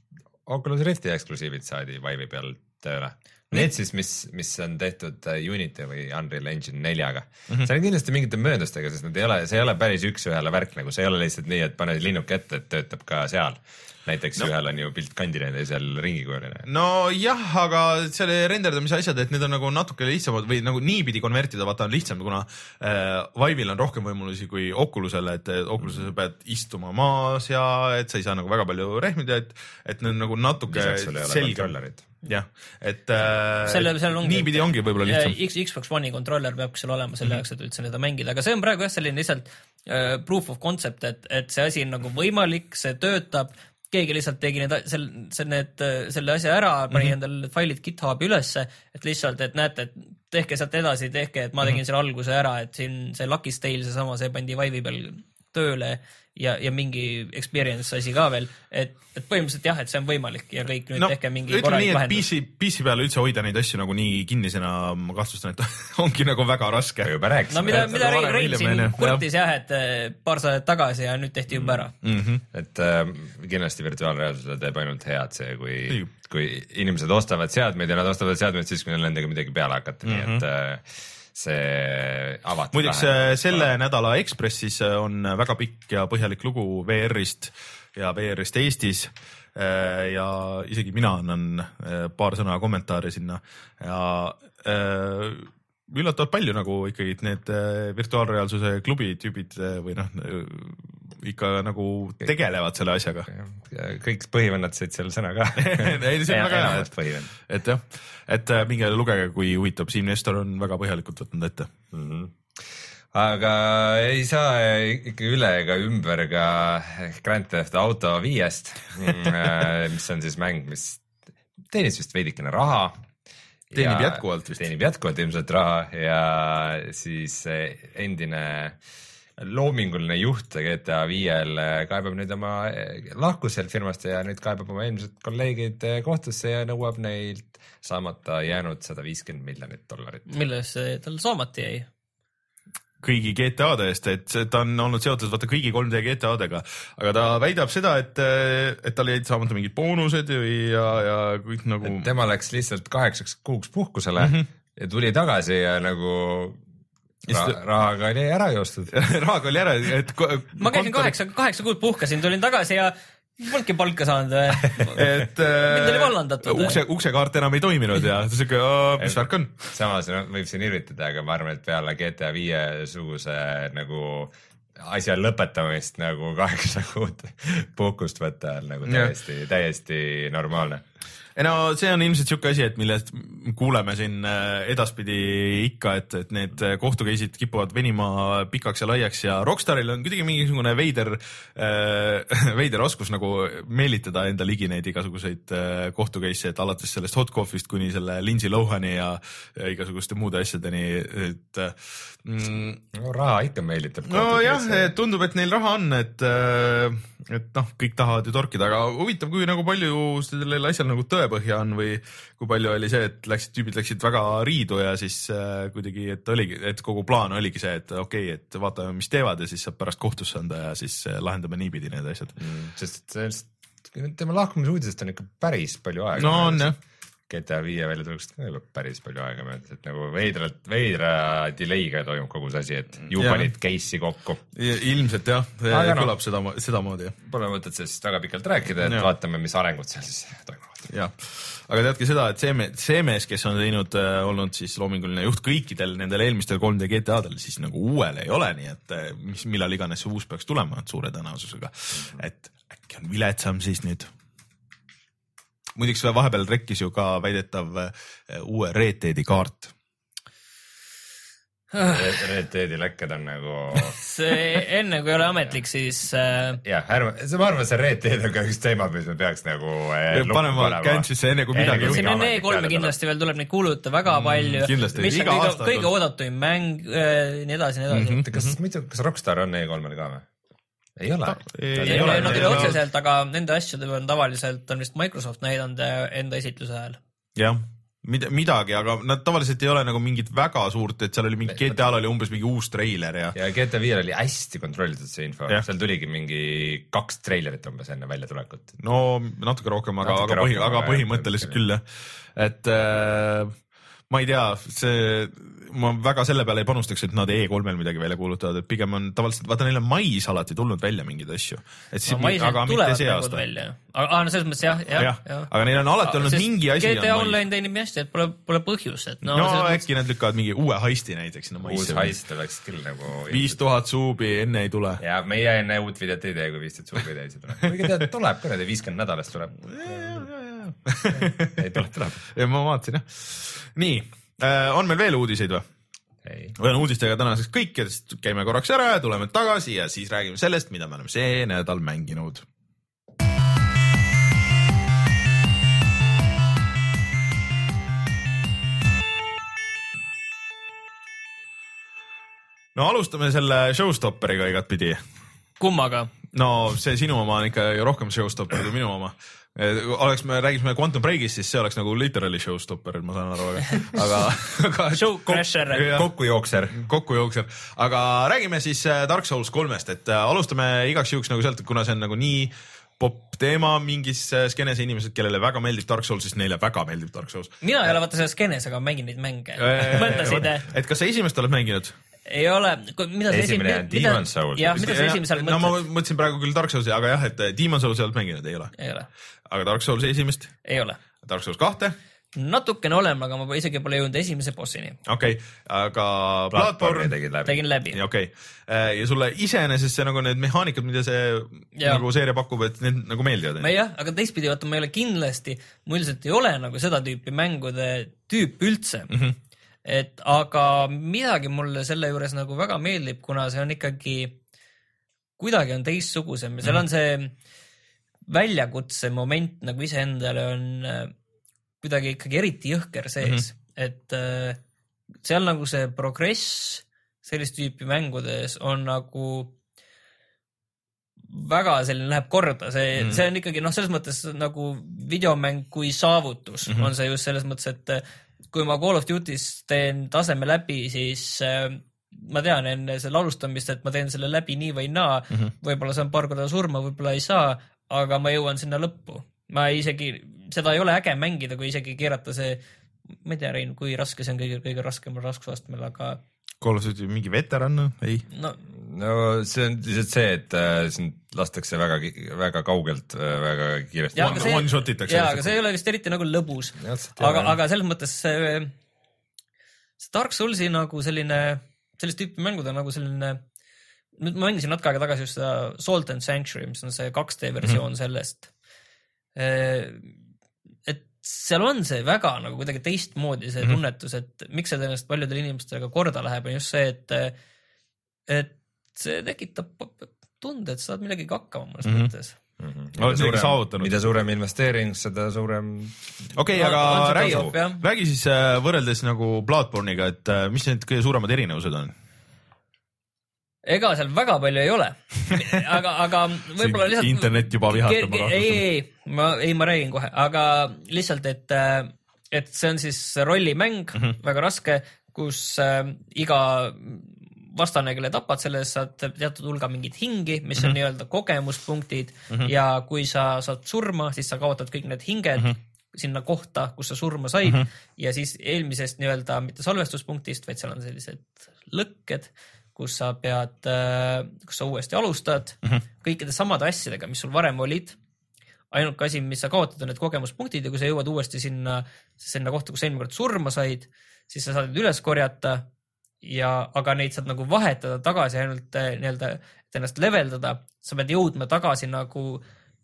Oculus Rifti eksklusiivid saadi Vive'i peal tööle. Need siis, mis, mis on tehtud äh, Unity või Unreal Engine neljaga mm. -hmm. see on kindlasti mingite mööndustega, sest nad ei ole, see ei ole päris üks-ühele värk, nagu see ei ole lihtsalt nii, et pane linnuk ette, et töötab ka seal näiteks no. ühel on ju pilt kandina ja teisel ringikujuline. nojah, aga selle renderdamise asjad, et need on nagu natuke lihtsamad või nagu niipidi konvertida, vaata on lihtsam, kuna äh, Vive'il on rohkem võimalusi kui Oculusel, et Oculusel sa pead istuma maas ja et sa ei saa nagu väga palju rehmida, et, et need nagu natuke selgem jah, et äh, selle, seal ongi, niipidi ongi võib-olla lihtsam. Xbox One'i kontroller peab seal olema selle mhm. jaoks mm -hmm., et üldse seda mängida, aga see on praegu jah, selline lihtsalt äh, proof of concept, et, et see asi on nagu võimalik, see töötab, keegi lihtsalt tegi need, sel-, see, need, selle asja ära, pani mm -hmm. endale need failid GitHubi ülesse, et lihtsalt, et näete, et tehke sealt edasi, tehke, et ma tegin mm -hmm. selle alguse ära, et siin see Lucky Tale, seesama, see pandi Vive'i peal tööle ja, ja mingi experience asi ka veel, et, et põhimõtteliselt jah, et see on võimalik ja kõik nüüd no, tehke mingi korralik lahendus. PC, PC peal üldse hoida neid asju nagu nii kinnisena, ma kahtlustan, et ongi nagu väga raske. juba rääkisime. no mida, mida Rein, Rein siin kurtis jah, et eh, paar saadet tagasi ja nüüd tehti juba ära mm. -hmm. et äh, kindlasti virtuaalreaalsusele teeb ainult head see, kui, kui inimesed ostavad seadmeid ja nad ostavad seadmeid siis, kui neil nendega midagi peale hakata mm, -hmm. nii et äh, see avatud. muideks selle nädala Ekspressis on väga pikk ja põhjalik lugu VR-ist ja VR-ist Eestis äh, ja isegi mina annan äh, paar sõna kommentaari sinna ja äh, üllatavalt palju nagu ikkagi need virtuaalreaalsuse klubi tüübid või noh, ikka nagu tegelevad selle asjaga. kõik põhivennad said seal sõna ka ei, see on väga hea, et, et jah, et äh, minge lugege, kui huvitab, Siim Nestor on väga põhjalikult võtnud ette mm. -hmm aga ei saa ikka üle ega ümber ka Grand Theft Auto viiest, äh, mis on siis mäng, mis teenis vist veidikene raha teenib jätkuvalt vist. teenib jätkuvalt ilmselt raha ja siis endine loominguline juht GTA viiel kaebab nüüd oma, lahkus sealt firmast ja nüüd kaebab oma eelmised kolleegid kohtusse ja nõuab neilt saamata jäänud sada viiskümmend miljonit dollarit. milles tal saamata jäi? kõigi GTA-de eest, et ta on olnud seotud vaata kõigi 3D GTA-dega, aga ta väidab seda, et, et tal jäid saamata mingid boonused ja, ja kõik nagu. tema läks lihtsalt kaheksaks kuuks puhkusele mm -hmm. ja tuli tagasi ja nagu Ra rahaga oli ära joostud rahaga oli ära, et. ma käisin kaheksa, kaheksa kuud puhkasin, tulin tagasi ja Polnudki palka saanud või? et mind oli vallandatud. ukse, uksekaart enam ei toiminud ja siuke, mis värk on? samas no, võib siin irvitada, aga ma arvan, et peale GTA viie suguse nagu asja lõpetamist nagu kaheksa kuud puhkust võtta on nagu täiesti, täiesti normaalne ei no see on ilmselt sihuke asi, et millest kuuleme siin äh, edaspidi ikka, et, et need kohtu case'id kipuvad venima pikaks ja laiaks ja Rockstaril on kuidagi mingisugune veider äh,, veider oskus nagu meelitada enda ligi neid igasuguseid äh, kohtu case'e, et alates sellest hot coffee'st kuni selle Lindsay Lohani ja, ja igasuguste muude asjadeni, et mm,. no raha ikka meelitab. nojah, tundub, et neil raha on, et, äh, et noh, kõik tahavad ju torkida, aga huvitav, kui nagu palju sellel asjal nagu tõe tõepõhja on või kui palju oli see, et läksid, tüübid läksid väga riidu ja siis äh, kuidagi, et oligi, et kogu plaan oligi see, et okei okay,, et vaatame, mis teevad ja siis saab pärast kohtusse anda ja siis äh, lahendame niipidi need asjad mm,. sest sellest, tema lahkumise uudisest on ikka päris palju aega. no on jah GTA viie väljatulekust ka juba päris palju aega möödas, et nagu veidralt, veidra delay'ga toimub kogu see asi, et ju panid case'i kokku. ilmselt jah, kõlab no, seda, sedamoodi. Pole mõtet sellest väga pikalt rääkida, et ja. vaatame, mis arengud seal siis toimuvad jah, aga teadki seda, et see mees, see mees, kes on teinud äh,, olnud siis loominguline juht kõikidel nendel eelmistel 3D GTA-del, siis nagu uuel ei ole, nii et äh, mis, millal iganes see uus peaks tulema, et suure tõenäosusega, et äkki on viletsam siis nüüd. Muideks vahepeal rekkis ju ka väidetav äh, uue Red Deadi kaart Red Deadi lekked on nagu. see enne kui ei ole ametlik, siis äh.... jah, ärme, see, ma arvan, see Red Dead on ka üks teema, mis me peaks nagu äh,. panema käntsisse enne kui midagi. siin on E3-e kindlasti veel tuleb neid kuulutada väga mm, palju mm,. mis on kõige, kõige oodatum mäng äh,, nii edasi, nii edasi mm. -hmm. kas muidu, kas Rockstar on E3-l ka või? Ei ole. ei, ei ole, nad ei ole otseselt, aga nende asjade on tavaliselt on vist Microsoft näidanud enda esitluse ajal. jah mida, midagi, aga nad tavaliselt ei ole nagu mingit väga suurt, et seal oli mingi GTA-l oli umbes mingi uus treiler ja. ja GTA viiel oli hästi kontrollitud see info, seal tuligi mingi kaks treilerit umbes enne väljatulekut. no natuke rohkem, aga, aga põhi, aga põhimõtteliselt küll jah, et äh, ma ei tea, see, ma väga selle peale ei panustaks, et nad E3-l midagi välja kuulutavad, et pigem on tavaliselt, vaata neil on mais alati tulnud välja mingeid asju. et no, mais aga mitte see aasta. aga no selles mõttes jah, jah, jah. aga neil on alati olnud mingi asi. GTA Online teenib nii hästi, et pole, pole põhjust, et no. no äkki nad lükkavad mingi uue heisti näiteks sinna maisse. uus heist oleks küll nagu. viis tuhat suubi enne ei tule. ja meie enne uut videot ei tee, kui viis tuhat suubi täis ei tule. kuigi tead, tuleb kuradi viiskümmend nädalas tuleb. ei tuleb, tuleb. ma vaatasin jah nii äh,, on meil veel uudiseid või? või on uudistega tänaseks kõik ja siis käime korraks ära ja tuleme tagasi ja siis räägime sellest, mida me oleme see nädal mänginud. no alustame selle showstopperiga igatpidi. kummaga? no see sinu oma on ikka rohkem showstopper kui minu oma oleks, me räägiksime Quantum Breakist, siis see oleks nagu literally showstopper, ma saan aru, aga, aga, aga. Show crasher. kokkujookser. kokkujookser, aga räägime siis äh, Dark Souls kolmest, et äh, alustame igaks juhuks nagu sealt, kuna see on nagu nii popp teema mingis äh, skeenes ja inimesed, kellele väga meeldib Dark Souls, siis neile väga meeldib Dark Souls. mina ei ole vaata selles skeenes, aga mängin neid mänge. mõtlesid? et kas sa esimest oled mänginud? Ei ole, mida see esimene on Demon Souls. jah, mida sa esimesel mõtled? no ma mõtlesin praegu küll Dark Soulsi, aga jah, et Demon Soulsi oled mänginud, ei ole. ei ole aga Dark Soulsi esimest? ei ole. Dark Souls kahte? natukene olen, aga ma isegi pole jõudnud esimese bossini. okei okay,, aga Bloodborne'i tegid läbi? tegin läbi. okei okay., äh, ja sulle iseenesest see nagu need mehaanikad, mida see ja. nagu seeria pakub, et need nagu meeldivad? jah, aga teistpidi vaata, ma ei ole kindlasti, mul lihtsalt ei ole nagu seda tüüpi mängude tüüp üldse mm. -hmm. Et aga midagi mulle selle juures nagu väga meeldib, kuna see on ikkagi, kuidagi on teistsugusem ja seal -hmm. on see väljakutse moment nagu iseendale on äh, kuidagi ikkagi eriti jõhker sees mm, -hmm. et äh, seal nagu see progress sellist tüüpi mängudes on nagu väga selline läheb korda, see mm, -hmm. see on ikkagi noh, selles mõttes nagu videomäng kui saavutus mm -hmm. on see just selles mõttes, et äh, kui ma Call of Duty's teen taseme läbi, siis äh, ma tean enne selle alustamist, et ma teen selle läbi nii või naa mm -hmm., võib-olla saan paar korda surma, võib-olla ei saa, aga ma jõuan sinna lõppu ma isegi, seda ei ole äge mängida, kui isegi keerata see, ma ei tea, Rein, kui raske see on kõige, kõige raskemal raskusastmel, aga. Call of Duty mingi veteran, ei no.? No see on lihtsalt see, et äh, sind lastakse väga, väga kaugelt äh, väga kiiresti. One shot itakse. jaa, aga see ei ole vist eriti nagu lõbus. aga, aga selles mõttes see, see Dark Soulsi nagu selline, sellist tüüpi mängud on nagu selline nüüd ma mängisin natuke aega tagasi just seda Salt and Sanctuary, mis on see 2D versioon mm -hmm. sellest Äh, et seal on see väga nagu kuidagi teistmoodi see mm -hmm. tunnetus, et miks see tõenäoliselt paljudele inimestele korda läheb, on just see, et, et see tekitab tunde, et sa saad millegagi hakkama mõnes mm -hmm. mõttes Mm -hmm. oled midagi saavutanud. mida suurem investeering, seda suurem. okei aga räägi, räägi siis äh, võrreldes nagu Bloodborne'iga, et äh, mis need kõige suuremad erinevused on? ega seal väga palju ei ole, aga, aga võib-olla lihtsalt. internet juba vihatab ei, ei, ei, ma, ei, ma räägin kohe, aga lihtsalt, et, et see on siis rollimäng mm, -hmm. väga raske, kus äh, iga vastane, kelle tapad, selle eest saad teatud hulga mingeid hingi, mis on mm -hmm. nii-öelda kogemuspunktid mm -hmm. ja kui sa saad surma, siis sa kaotad kõik need hinged mm. -hmm sinna kohta, kus sa surma said mm -hmm. ja siis eelmisest nii-öelda mitte salvestuspunktist, vaid seal on sellised lõkked, kus sa pead, äh, kus sa uuesti alustad mm -hmm. kõikide samade asjadega, mis sul varem olid. ainuke asi, mis sa kaotad, on need kogemuspunktid ja kui sa jõuad uuesti sinna, sinna kohta, kus eelmine kord surma said, siis sa saad need üles korjata ja, aga neid saad nagu vahetada tagasi ainult äh, nii-öelda, et ennast leveldada, sa pead jõudma tagasi nagu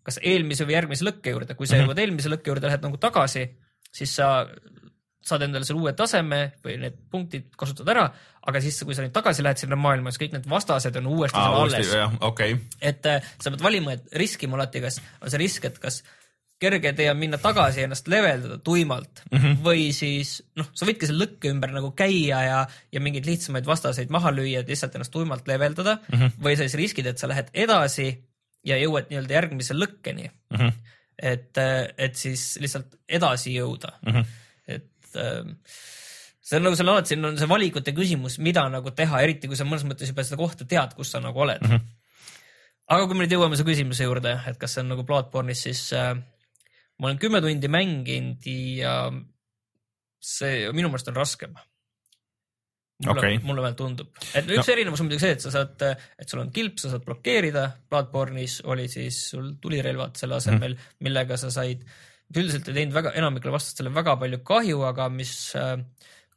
kas eelmise või järgmise lõkke juurde, kui sa mm -hmm. jõuad eelmise lõkke juurde, lähed nagu tagasi, siis sa saad endale selle uue taseme või need punktid kasutad ära, aga siis, kui sa nüüd tagasi lähed sinna maailma, siis kõik need vastased on uuesti seal alles. Okay. et äh, sa pead valima, et riskima alati, kas on see risk, et kas kerge tee on minna tagasi ja ennast leveldada tuimalt mm -hmm. või siis noh, sa võidki selle lõkke ümber nagu käia ja, ja mingeid lihtsamaid vastaseid maha lüüa, et lihtsalt ennast tuimalt leveldada mm -hmm. või sa siis riskid, et sa lähed edasi ja jõuad nii-öelda järgmise lõkkeni mm. -hmm. et, et siis lihtsalt edasi jõuda mm. -hmm et äh, see on nagu seal alati, siin on see valikute küsimus, mida nagu teha, eriti kui sa mõnes mõttes juba seda kohta tead, kus sa nagu oled mm. -hmm. aga kui me nüüd jõuame su küsimuse juurde, et kas see on nagu Bloodborne'is, siis äh, ma olen kümme tundi mänginud ja see minu meelest on raskem. mulle okay., mulle vähemalt tundub, et üks no. erinevus on muidugi see, et sa saad, et sul on kilp, sa saad blokeerida, Bloodborne'is oli siis sul tulirelvad selle asemel mm, millega sa said üldiselt ei teinud väga, enamikele vastastele väga palju kahju, aga mis äh,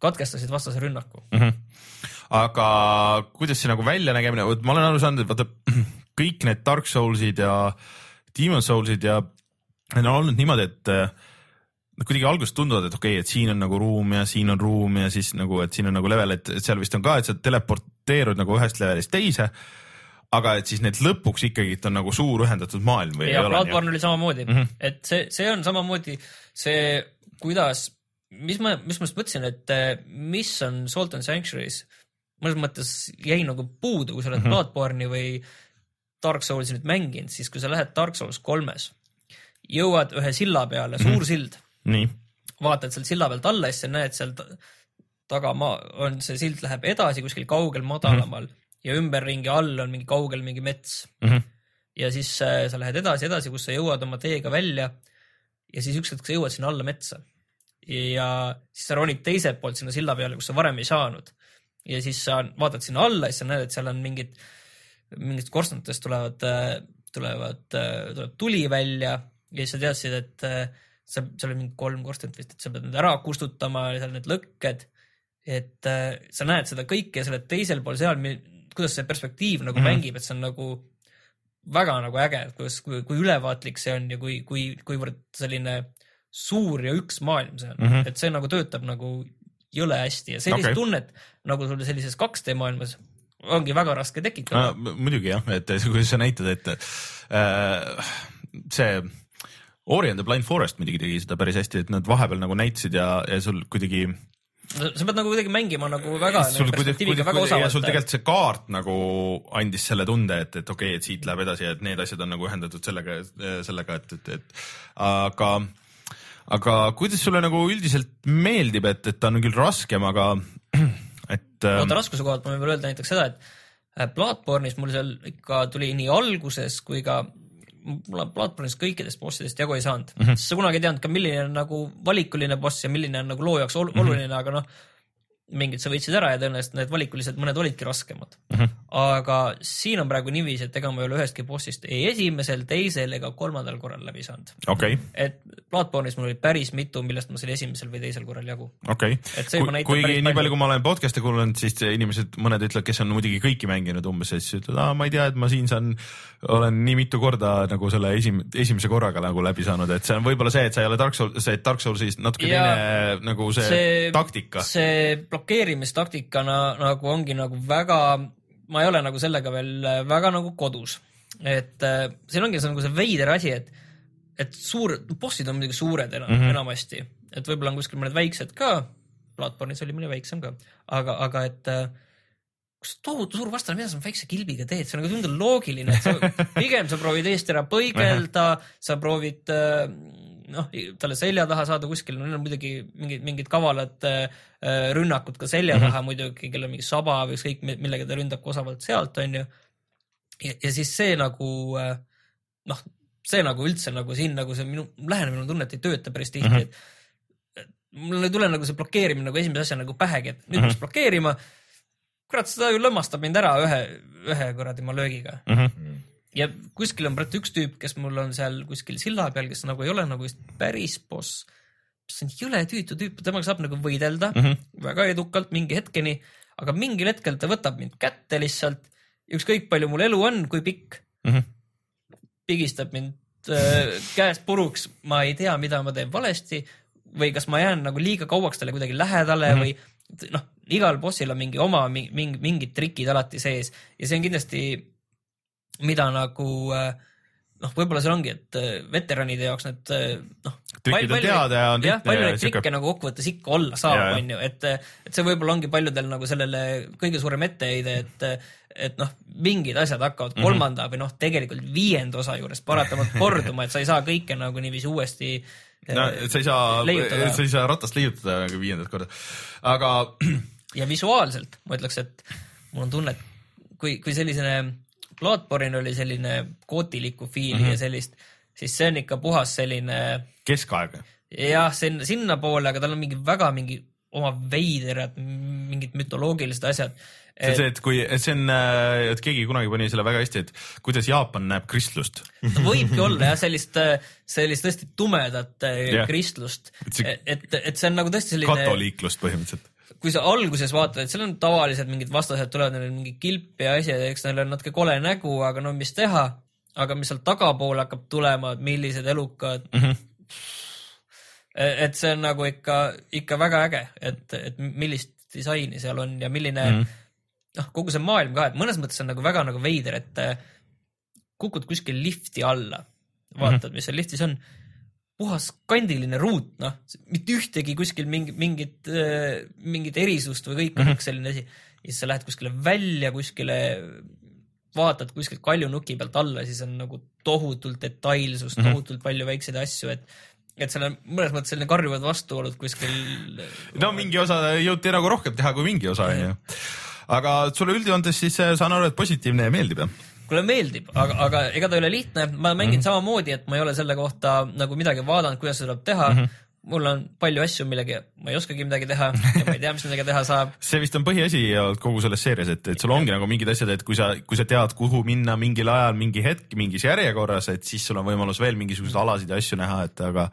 katkestasid vastase rünnaku mm. -hmm. aga kuidas see nagu väljanägemine, ma olen aru saanud, et vaata kõik need Dark Soulsid ja Demon Soulsid ja on olnud niimoodi, et äh, nad kuidagi alguses tunduvad, et okei okay,, et siin on nagu ruum ja siin on ruum ja siis nagu, et siin on nagu level, et seal vist on ka, et sa teleporteerud nagu ühest levelist teise aga et siis need lõpuks ikkagi on nagu suur ühendatud maailm või? ja Bloodborne oli samamoodi mm, -hmm. et see, see on samamoodi see, kuidas, mis ma, mis ma just mõtlesin, et eh, mis on Salt and Sanctuary's, mõnes mõttes jäi nagu puudu, kui sa oled mm -hmm. Bloodborne'i või Dark Souls'i nüüd mänginud, siis kui sa lähed Dark Souls kolmes, jõuad ühe silla peale mm, suur sild. vaatad sealt silla pealt alla ja siis sa näed seal taga maa, on see sild läheb edasi kuskil kaugel madalamal mm. ja ümberringi all on mingi kaugel mingi mets mm. -hmm. ja siis äh, sa lähed edasi, edasi, kus sa jõuad oma teega välja. ja siis ükskord sa jõuad sinna alla metsa ja siis sa ronid teiselt poolt sinna silla peale, kus sa varem ei saanud. ja siis sa vaatad sinna alla ja siis sa näed, et seal on mingid, mingitest korstnatest tulevad, äh, tulevad, äh, tuleb tuli välja ja siis sa teadsid, et sa, seal oli mingi kolm korstent vist, et sa pead need ära kustutama, seal need lõkked. et äh, sa näed seda kõike ja sa oled teisel pool seal, kuidas see perspektiiv nagu mm -hmm. mängib, et see on nagu väga nagu äge, kuidas, kui, kui ülevaatlik see on ja kui, kui, kuivõrd selline suur ja üks maailm see on mm, -hmm. et see nagu töötab nagu jõle hästi ja sellist okay. tunnet nagu sul sellises 2D maailmas ongi väga raske tekitada no,. muidugi jah, et kuidas sa näitad, et äh, see Ori and the Blind Forest muidugi tegi seda päris hästi, et nad vahepeal nagu näitasid ja, ja sul kuidagi sa pead nagu kuidagi mängima nagu väga. sul kuidagi, kuidagi ja sul tegelikult see kaart nagu andis selle tunde, et, et okei okay,, et siit läheb edasi, et need asjad on nagu ühendatud sellega, sellega, et, et, et aga, aga kuidas sulle nagu üldiselt meeldib, et, et ta on küll raskem, aga et. oota, ähm, raskuse kohalt ma võin veel öelda näiteks seda, et Bloodborne'is mul seal ikka tuli nii alguses kui ka mul on Bloodborne'is kõikidest bossidest jagu ei saanud mm, -hmm. sest sa kunagi ei teadnud ka, milline on nagu valikuline boss ja milline on nagu loo jaoks ol mm -hmm. oluline, aga noh, mingid sa võitsid ära ja tõenäoliselt need valikulised mõned olidki raskemad mm. -hmm. aga siin on praegu niiviisi, et ega ma ei ole ühestki bossist ei esimesel, teisel ega kolmandal korral läbi saanud okay.. et Bloodborne'is mul oli päris mitu, millest ma sain esimesel või teisel korral jagu. okei okay., kuigi nii palju, kui ma olen podcast'e kuulanud, siis inimesed, mõned ütlevad, kes on muidugi kõiki mänginud umbes, siis ütlevad, ma ei tea, et ma siin saan, olen nii mitu korda nagu selle esim-, esimese korraga nagu läbi saanud, et see on võib-olla see, et sa ei ole Dark Souls, see Dark Soulsis natuke ja teine nagu see, see taktika. see blokeerimistaktikana nagu ongi nagu väga, ma ei ole nagu sellega veel äh, väga nagu kodus. et äh, siin ongi see nagu see veider asi, et, et suur, bossid on muidugi suured enam, mm -hmm. enamasti, et võib-olla on kuskil mõned väiksed ka, Bloodborne'is oli mõni väiksem ka, aga, aga et äh, kus tohutu suur vastane, mida sa väikse kilbiga teed, see on nagu tundub loogiline, et sa pigem sa proovid eest ära põigelda, sa proovid äh, noh, talle selja taha saada kuskil, no neil on muidugi mingid, mingid kavalad äh, rünnakud ka selja mm -hmm. taha muidugi, kellel on mingi saba või ükskõik millega ta ründab osavalt sealt, onju. ja, ja siis see nagu äh, noh, see nagu üldse nagu siin nagu see minu lähenemine, ma tunnen, et ei tööta päris tihti mm, -hmm. et mul ei tule nagu see blokeerimine nagu esimese asjana nagu pähegi, et nüüd mm -hmm. peaks blokeerima. kurat, seda ju lõmmastab mind ära ühe, ühe kuradi ma löögiga mm. -hmm ja kuskil on praegu üks tüüp, kes mul on seal kuskil silla peal, kes nagu ei ole nagu päris boss. see on jõle tüütu tüüp, temaga saab nagu võidelda mm -hmm. väga edukalt mingi hetkeni, aga mingil hetkel ta võtab mind kätte lihtsalt. ükskõik palju mul elu on, kui pikk mm. -hmm. pigistab mind äh, käest puruks, ma ei tea, mida ma teen valesti või kas ma jään nagu liiga kauaks talle kuidagi lähedale mm -hmm. või noh, igal bossil on mingi oma mingi, mingid trikid alati sees ja see on kindlasti mida nagu äh, noh, võib-olla see ongi, et äh, veteranide jaoks need äh, noh. trikid on teada ja on lihtne. palju neid trikke nagu kokkuvõttes ikka olla saab, on ju, et, et see võib-olla ongi paljudel nagu sellele kõige suurem etteheide, et, et noh, mingid asjad hakkavad mhm. kolmanda mm -hmm. või noh, tegelikult viienda osa juures paratamatult korduma, et sa ei saa kõike nagu niiviisi uuesti no sa ei saa, sa ei saa ratast leiutada nagu viiendat korda, aga. ja visuaalselt ma ütleks, et mul on tunne, et kui, kui selline Bloodborne oli selline gootilikku fiili mm -hmm. ja sellist, siis see on ikka puhas selline. keskaeg. jah, see on sinnapoole, aga tal on mingi väga mingi oma veiderad mingid mütoloogilised asjad. see on see, et kui, see on, et keegi kunagi pani selle väga hästi, et kuidas Jaapan näeb kristlust võibki olla jah, sellist, sellist tõesti tumedat yeah. kristlust, et, et see on nagu tõesti selline. katoliiklust põhimõtteliselt kui sa alguses vaatad, et seal on tavalised mingid vastased tulevad, neil on mingi kilp ja asjad ja eks neil on natuke kole nägu, aga no mis teha. aga mis sealt tagapoole hakkab tulema, et millised elukad mm. -hmm. et see on nagu ikka, ikka väga äge, et, et millist disaini seal on ja milline mm -hmm. noh, kogu see maailm ka, et mõnes mõttes on nagu väga nagu veider, et kukud kuskil lifti alla, vaatad mm, -hmm. mis seal liftis on puhas kandiline ruut, noh, mitte ühtegi kuskil mingi, mingit, äh, mingit erisust või kõik on mm -hmm. selline asi. ja siis sa lähed kuskile välja, kuskile, vaatad kuskilt kaljunuki pealt alla, siis on nagu tohutult detailsust mm, -hmm. tohutult palju väikseid asju, et et seal on mõnes mõttes selline karjuvad vastuolud kuskil. no mingi osa jõuti nagu rohkem teha kui mingi osa onju. aga sulle üldjoontes siis äh, saan aru, et positiivne ja meeldib jah? Mulle meeldib, aga, aga ega ta ei ole lihtne, ma mängin mm -hmm. samamoodi, et ma ei ole selle kohta nagu midagi vaadanud, kuidas seda tuleb teha mm. -hmm mul on palju asju, millega ma ei oskagi midagi teha ja ma ei tea, mis nendega teha saab. see vist on põhiasi kogu selles seerias, et, et sul ongi nagu mingid asjad, et kui sa, kui sa tead, kuhu minna mingil ajal, mingi hetk, mingis järjekorras, et siis sul on võimalus veel mingisuguseid alasid ja asju näha, et aga,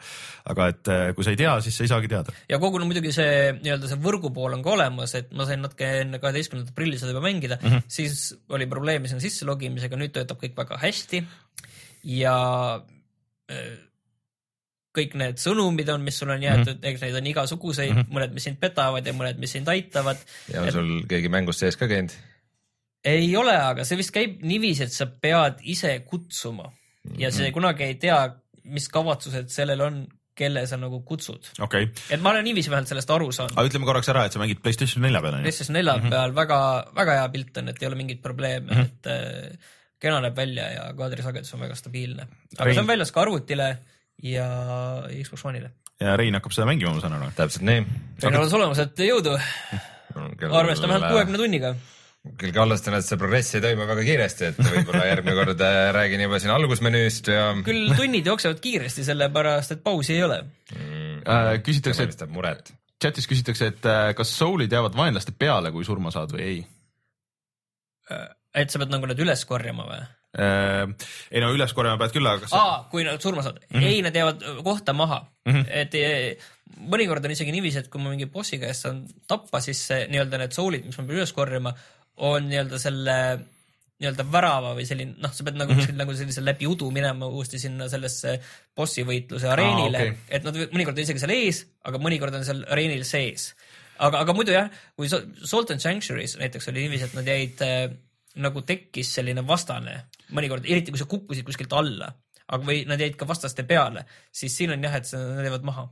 aga et eh, kui sa ei tea, siis sa ei saagi teada. ja kogu no muidugi see nii-öelda see võrgu pool on ka olemas, et ma sain natuke enne kaheteistkümnendat aprilli seda juba mängida mm, -hmm. siis oli probleeme sinna sisse logimisega, nüüd töötab kõik väga hästi ja äh, kõik need sõnumid on, mis sul on jäetud mm, -hmm. eks neid on igasuguseid mm, -hmm. mõned, mis sind petavad ja mõned, mis sind aitavad. ja on et... sul keegi mängus sees ka käinud? ei ole, aga see vist käib niiviisi, et sa pead ise kutsuma mm -hmm. ja see mhm. kunagi ei tea, mis kavatsused sellel on, kelle sa nagu kutsud okay.. et ma olen niiviisi vähemalt sellest aru saanud. aga ütleme korraks ära, et sa mängid Playstation nelja peal on ju? Playstation nelja mm -hmm. peal väga, väga hea pilt on, et ei ole mingeid probleeme mm, -hmm. et äh, kena näeb välja ja kaadrisagedus on väga stabiilne. aga Rein... see on väljas ka arvutile ja Xbox One'ile. ja Rein hakkab seda mängima, ma saan aru. täpselt nii. Rein oleks olemas, et jõudu. arvesta vähemalt kuuekümne tunniga küll kallustan, et see progress ei toimu väga kiiresti, et võib-olla järgmine kord äh, räägin juba siin algusmenüüst ja. küll tunnid jooksevad kiiresti, sellepärast et pausi ei ole mm,. Äh, küsitakse, et muret. chatis küsitakse, et äh, kas soul'id jäävad vaenlaste peale, kui surma saad või ei? Äh, et sa pead nagu need üles korjama või? Äh, ei no üles korjama pead küll, aga kas Aa, kui nad surma saavad mm, -hmm. ei, nad jäävad kohta maha mm, -hmm. et eh, mõnikord on isegi niiviisi, et kui ma mingi bossi käest saan tappa, siis nii-öelda need soul'id, mis ma pean üles korjama, on nii-öelda selle nii-öelda värava või selline, noh, sa pead nagu mm -hmm. nagu sellise läbi udu minema uuesti sinna sellesse bossi võitluse areenile ah,, okay. et nad mõnikord on isegi seal ees, aga mõnikord on seal areenil sees. aga, aga muidu jah, kui Salt and Sanctuary's näiteks oli niiviisi, et nad jäid äh, nagu tekkis selline vastane mõnikord, eriti kui sa kukkusid kuskilt alla, aga või nad jäid ka vastaste peale, siis siin on jah, et nad jäävad maha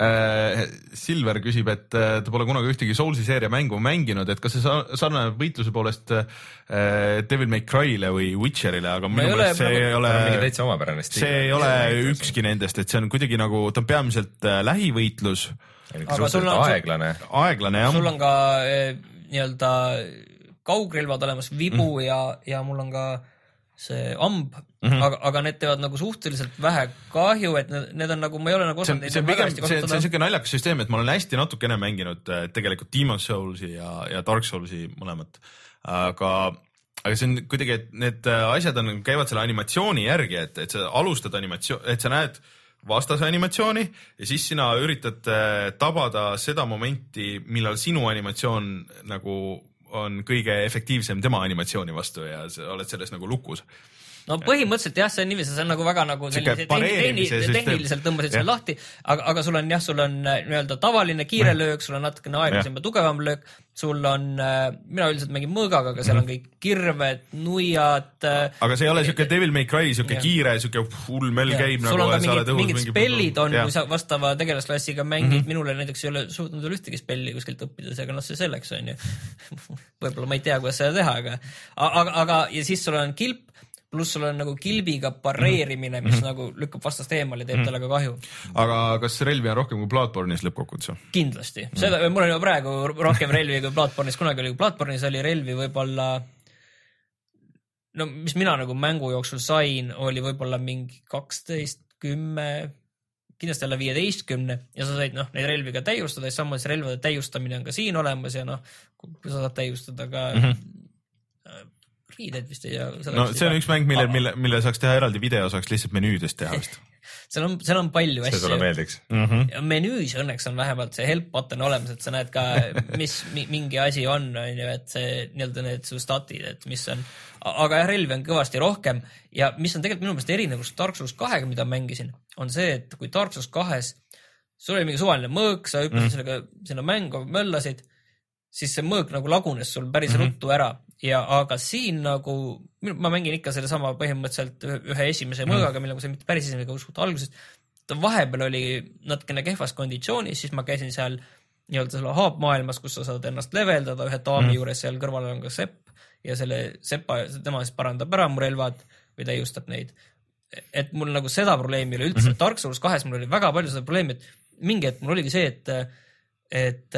äh,. Silver küsib, et äh, ta pole kunagi ühtegi Soulsi seeria mängu mänginud, et kas see sarnaneb võitluse poolest äh, Devil May Cry'le või Witcherile, aga minu meelest see ei ole, see ei ole ükski nendest, et see on kuidagi nagu, ta on peamiselt äh, lähivõitlus. aga sul on aeglane. aeglane jah. sul on ka äh, nii-öelda kaugrelvad olemas, vibu mm. ja, ja mul on ka see amb mm, -hmm. aga, aga need teevad nagu suhteliselt vähe kahju, et need, need on nagu, ma ei ole nagu osanud neid see on pigem, see, see on siuke naljakas süsteem, et ma olen hästi natukene mänginud äh, tegelikult Demon Soulsi ja, ja Dark Soulsi mõlemat, aga aga see on kuidagi, et need äh, asjad on, käivad selle animatsiooni järgi, et, et sa alustad animatsioon, et sa näed vastase animatsiooni ja siis sina üritad äh, tabada seda momenti, millal sinu animatsioon nagu on kõige efektiivsem tema animatsiooni vastu ja sa oled selles nagu lukus no põhimõtteliselt jah, see on niiviisi, see on nagu väga nagu sellise tehni, tehniliselt tõmbasid selle lahti, aga, aga sul on jah, sul on äh, nii-öelda tavaline kiire löök, sul on natukene aeglasem ja tugevam löök, sul on, äh, mina üldiselt mängin mõõgaga, aga seal on mhm. kõik kirved, nuiad. Äh, aga see ei ole siuke Devil May Cry, siuke kiire, siuke hull möll käib nagu. sul on ka mingid, mingid spellid on, kui sa vastava tegelasklassiga mängid mm, -hmm. minule näiteks ei ole suutnud veel ühtegi spelli kuskilt õppida, seega noh, see selleks on ju võib-olla ma ei tea, kuidas seda teha, aga, aga, aga ja siis sul on kilp pluss sul on nagu kilbiga pareerimine, mis mm -hmm. nagu lükkab vastast eemale, teeb mm -hmm. talle ka kahju. aga kas relvi on rohkem kui Bloodborne'is lõppkokkuvõttes või? kindlasti mm, -hmm. seda, mul on juba praegu rohkem relvi kui Bloodborne'is, kunagi oli, Bloodborne'is oli relvi võib-olla no mis mina nagu mängu jooksul sain, oli võib-olla mingi kaksteist, kümme, kindlasti alla viieteistkümne ja sa said noh, neid relvi ka täiustada ja samas relvade täiustamine on ka siin olemas ja noh, sa saad täiustada ka mm -hmm riided vist ei tea. no see on üks mäng, mille, mille, mille saaks teha eraldi video, saaks lihtsalt menüüdest teha vist seal on, seal on palju asju. see sulle meeldiks mm. -hmm. menüüs õnneks on vähemalt see help button olemas, et sa näed ka, mis mingi asi on, on ju, et see nii-öelda need su statid, et mis on. aga jah, relvi on kõvasti rohkem ja mis on tegelikult minu meelest erinevus Dark Souls kahega, mida mängisin, on see, et kui Dark Souls kahes sul oli mingi suvaline mõõk, sa hüppasid mm -hmm. sellega sinna mängu, möllasid, siis see mõõk nagu lagunes sul päris mm -hmm. ruttu ära ja aga siin nagu, ma mängin ikka sedasama põhimõtteliselt ühe esimese mm. mõõgaga, millega see mitte päris esimene, aga suht algusest. ta vahepeal oli natukene kehvas konditsioonis, siis ma käisin seal nii-öelda selle haapmaailmas, kus sa saad ennast leveldada, ühe daami mm. juures seal kõrval on ka sepp ja selle sepa, tema siis parandab ära mu relvad või täiustab neid. et mul nagu seda probleemi ei ole üldse mm, -hmm. Dark Souls kahes mul oli väga palju seda probleemi, et mingi hetk mul oligi see, et, et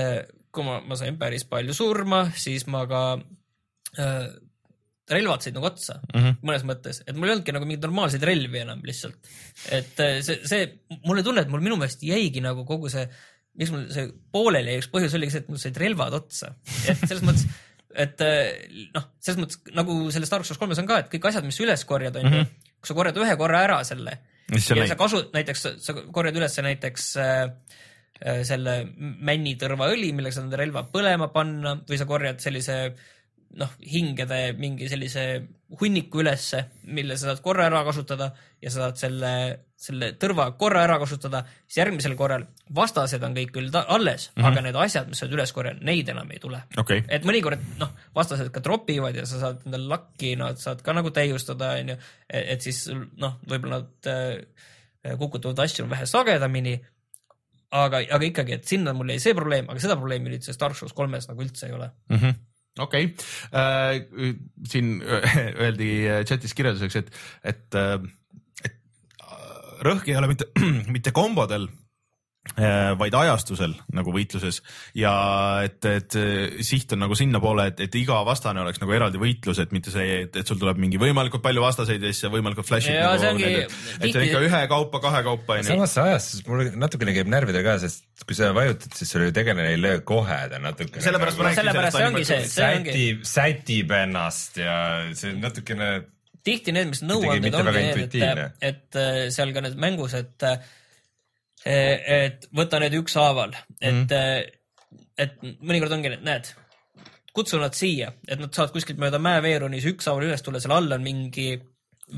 kui ma, ma sain päris palju surma, siis ma ka Äh, relvad said nagu otsa mm -hmm. mõnes mõttes, et mul ei olnudki nagu mingeid normaalseid relvi enam lihtsalt. et äh, see, see, mulle tunne, et mul minu meelest jäigi nagu kogu see, miks mul see pooleli jäi, üks põhjus oligi see, et mul said relvad otsa, et selles mõttes et äh, noh, selles mõttes nagu selles Dark Souls kolmes on ka, et kõik asjad, mis sa üles korjad, on ju, mhm. kui sa korjad ühe korra ära selle ja sa kasu-, näiteks sa korjad üles näiteks äh, selle männitõrvaõli, millega saad enda relva põlema panna või sa korjad sellise äh, noh, hingede mingi sellise hunniku ülesse, mille sa saad korra ära kasutada ja sa saad selle, selle tõrva korra ära kasutada, siis järgmisel korral vastased on kõik küll alles mm, -hmm. aga need asjad, mis sa oled üles korjanud, neid enam ei tule okay.. et mõnikord noh, vastased ka tropivad ja sa saad endale lakki, nad saad ka nagu täiustada, onju, et siis noh, võib-olla nad äh, kukutavad asju vähe sagedamini aga, aga ikkagi, et sinna mul jäi see probleem, aga seda probleemi nüüd selles Dark Souls kolmes nagu üldse ei ole mm. -hmm okei okay. äh,, siin öeldi chatis kirjelduseks, et, et, äh, et äh, rõhk ei ole mitte, mitte kombodel Äh, vaid ajastusel nagu võitluses ja et, et siht on nagu sinnapoole, et, et iga vastane oleks nagu eraldi võitlus, et mitte see, et, et sul tuleb mingi võimalikult palju vastaseid ja siis võimalikult flash'id. Nagu, ongi... et, et see on ikka ühekaupa, kahekaupa. samas see ajastus mul natukene käib närvidel ka, sest kui sa vajutad, siis sul ju tegelane ei löö kohe, ta natukene. sellepärast ma rääkisin sellest. see ongi see, see ongi. sätib, sätib ennast ja see natukene. tihti need, mis nõuanded ongi need, et, et seal ka need mängus, et et võta need ükshaaval, et mm, et mõnikord ongi, näed, kutsu nad siia, et nad saavad kuskilt mööda mäeveerunis ükshaaval üles tulla, seal all on mingi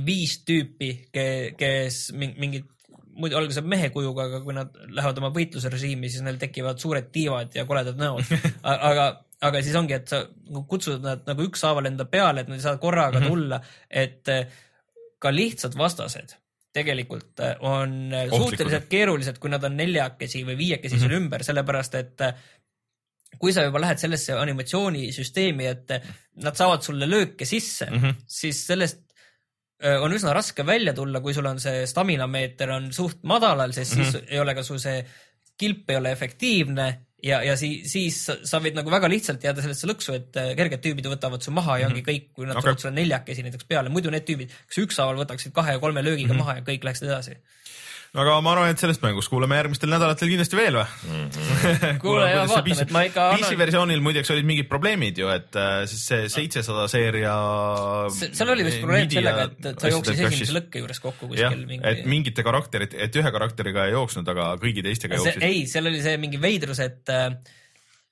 viis tüüpi, kes mingid muidu algaseb mehe kujuga, aga kui nad lähevad oma võitlusrežiimi, siis neil tekivad suured tiivad ja koledad näod. aga, aga siis ongi, et sa kutsud nad nagu ükshaaval enda peale, et nad ei saa korraga mm -hmm. tulla, et ka lihtsad vastased tegelikult äh, on äh, Ohtlikud. suhteliselt keerulised, kui nad on neljakesi või viiekesi mm -hmm. sul ümber, sellepärast et äh, kui sa juba lähed sellesse animatsioonisüsteemi, et nad saavad sulle lööke sisse mm, -hmm. siis sellest on üsna raske välja tulla, kui sul on see stamina meeter on suht madalal, sest mm -hmm. siis ei ole ka sul see kilp ei ole efektiivne ja, ja siis, siis sa võid nagu väga lihtsalt jääda sellesse lõksu, et äh, kerged tüübid võtavad su maha ja ongi mhm. kõik, kui nad tulevad sulle neljakesi näiteks peale, muidu need tüübid, kes ükshaaval võtaksid kahe ja kolme löögiga mm -hmm. maha ja kõik läheksid edasi aga ma arvan, et sellest mängust kuuleme järgmistel nädalatel kindlasti veel või mm? -hmm. kuule ja vaatame, et ma ikka annan. PC versioonil muideks olid mingid probleemid ju, et äh, siis see seitsesada seeria. seal oli vist probleem sellega, et ta jooksis esimese lõkke juures kokku kuskil mingi. et mingite karakterid, et ühe karakteriga ei jooksnud, aga kõigi teistega jooksis. ei, seal oli see mingi veidrus, et äh,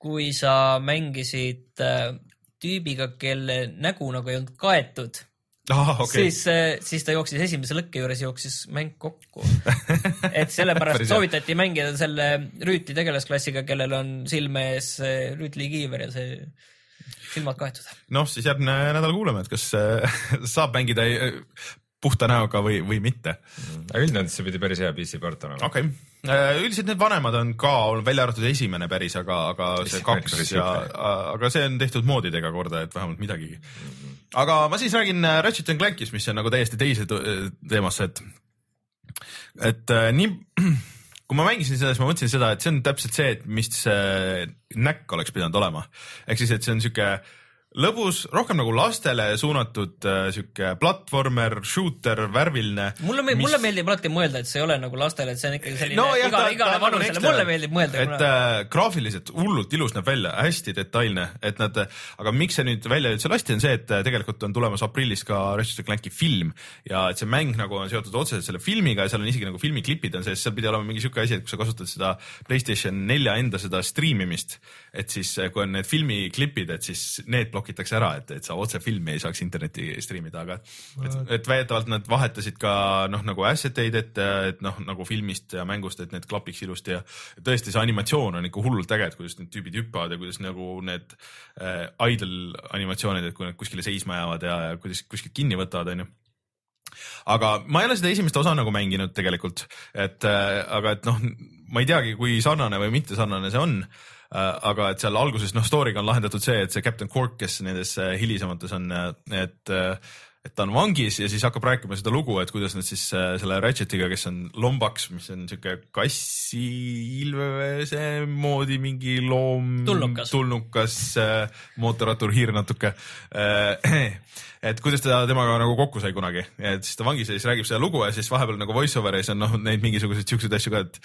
kui sa mängisid äh, tüübiga, kelle nägu nagu ei olnud kaetud ah,. Okay. siis, äh, siis ta jooksis esimese lõkke juures, jooksis mäng kokku et sellepärast soovitati mängida selle rüütli tegelasklassiga, kellel on silme ees rüütlikiiver ja see silmad kaetud. noh, siis järgmine nädal kuuleme, et kas äh, saab mängida puhta näoga või, või mitte. üldjoontes see pidi päris hea PC port olema. okei okay., üldiselt need vanemad on ka olnud, välja arvatud esimene päris, aga, aga see kaks ja, aga see on tehtud moodidega korda, et vähemalt midagigi. Aga ma siis räägin äh, Ratchet and Clankist, mis on nagu täiesti teise teemasse, et, et äh, nii kui ma mängisin seda, siis ma mõtlesin seda, et see on täpselt see, et mis näkk oleks pidanud olema. ehk siis, et see on sihuke lõbus, rohkem nagu lastele suunatud äh, sihuke platvormer, shooter, värviline. mulle meeldib mis..., mulle meeldib alati mõelda, et see ei ole nagu lastele, et see on ikkagi selline no, jah, igale, igale nagu vanusele, mulle meeldib mõelda. et äh, graafiliselt hullult ilus näeb välja, hästi detailne, et nad, aga miks see nüüd välja üldse lasti, on see, et äh, tegelikult on tulemas aprillis ka Ratchet Clanki film ja et see mäng nagu on seotud otseselt selle filmiga ja seal on isegi nagu filmiklipid on sees, seal pidi olema mingi sihuke asi, et kui sa kasutad seda Playstation nelja enda seda striimimist, et siis äh, kui on need filmiklipid, et siis need blokitakse ära, et, et sa otse filmi ei saaks internetti striimida, aga et, et väidetavalt nad vahetasid ka noh, nagu asset eid, et, et noh, nagu filmist ja mängust, et need klapiks ilusti ja tõesti, see animatsioon on ikka hullult äge, et kuidas need tüübid hüppavad ja kuidas nagu need äh, idle animatsioonid, et kui nad kuskile seisma jäävad ja, ja kuidas kuskilt kinni võtavad, onju. Aga ma ei ole seda esimest osa nagu mänginud tegelikult, et äh, aga et noh, ma ei teagi, kui sarnane või mitte sarnane see on aga et seal alguses noh, story'ga on lahendatud see, et see Captain Cork, kes nendes äh, hilisemates on, äh, et et ta on vangis ja siis hakkab rääkima seda lugu, et kuidas nad siis äh, selle Ratchetiga, kes on lombaks, mis on siuke kassiilvese moodi mingi loom. tulnukas, tulnukas, äh, mootorrattur, hiir natuke. Äh, et kuidas ta temaga nagu kokku sai kunagi, et siis ta vangis ja siis räägib seda lugu ja siis vahepeal nagu voice over'is on noh, neid mingisuguseid siukseid asju ka, et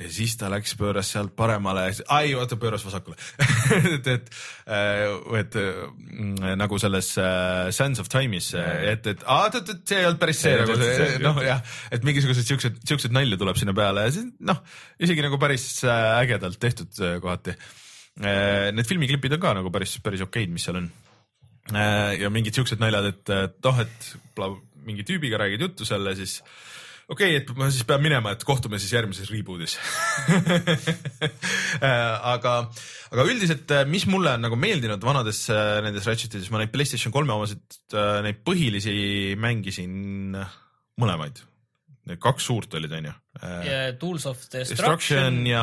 ja siis ta läks, pööras sealt paremale, ai oota, pööras vasakule et, et, äh, et mm, nagu selles uh, Sands of Time'is, et, et aa, et, et see ei olnud päris see nagu see, noh jah, et mingisugused siuksed, siuksed nalju tuleb sinna peale ja see noh, isegi nagu päris äh, ägedalt tehtud kohati. Need filmiklipid on ka nagu päris, päris okeid, mis seal on. ja mingid siuksed naljad, et, noh, et mingi tüübiga räägid juttu seal ja siis okei okay,, et ma siis pean minema, et kohtume siis järgmises reboot'is. Aga, aga üldiselt, mis mulle on nagu meeldinud vanades äh, nendes Ratchetides, ma neid Playstation kolme omasid, äh, neid põhilisi mängisin mõlemaid kaks suurt olid, onju. Tools of Destruction, ja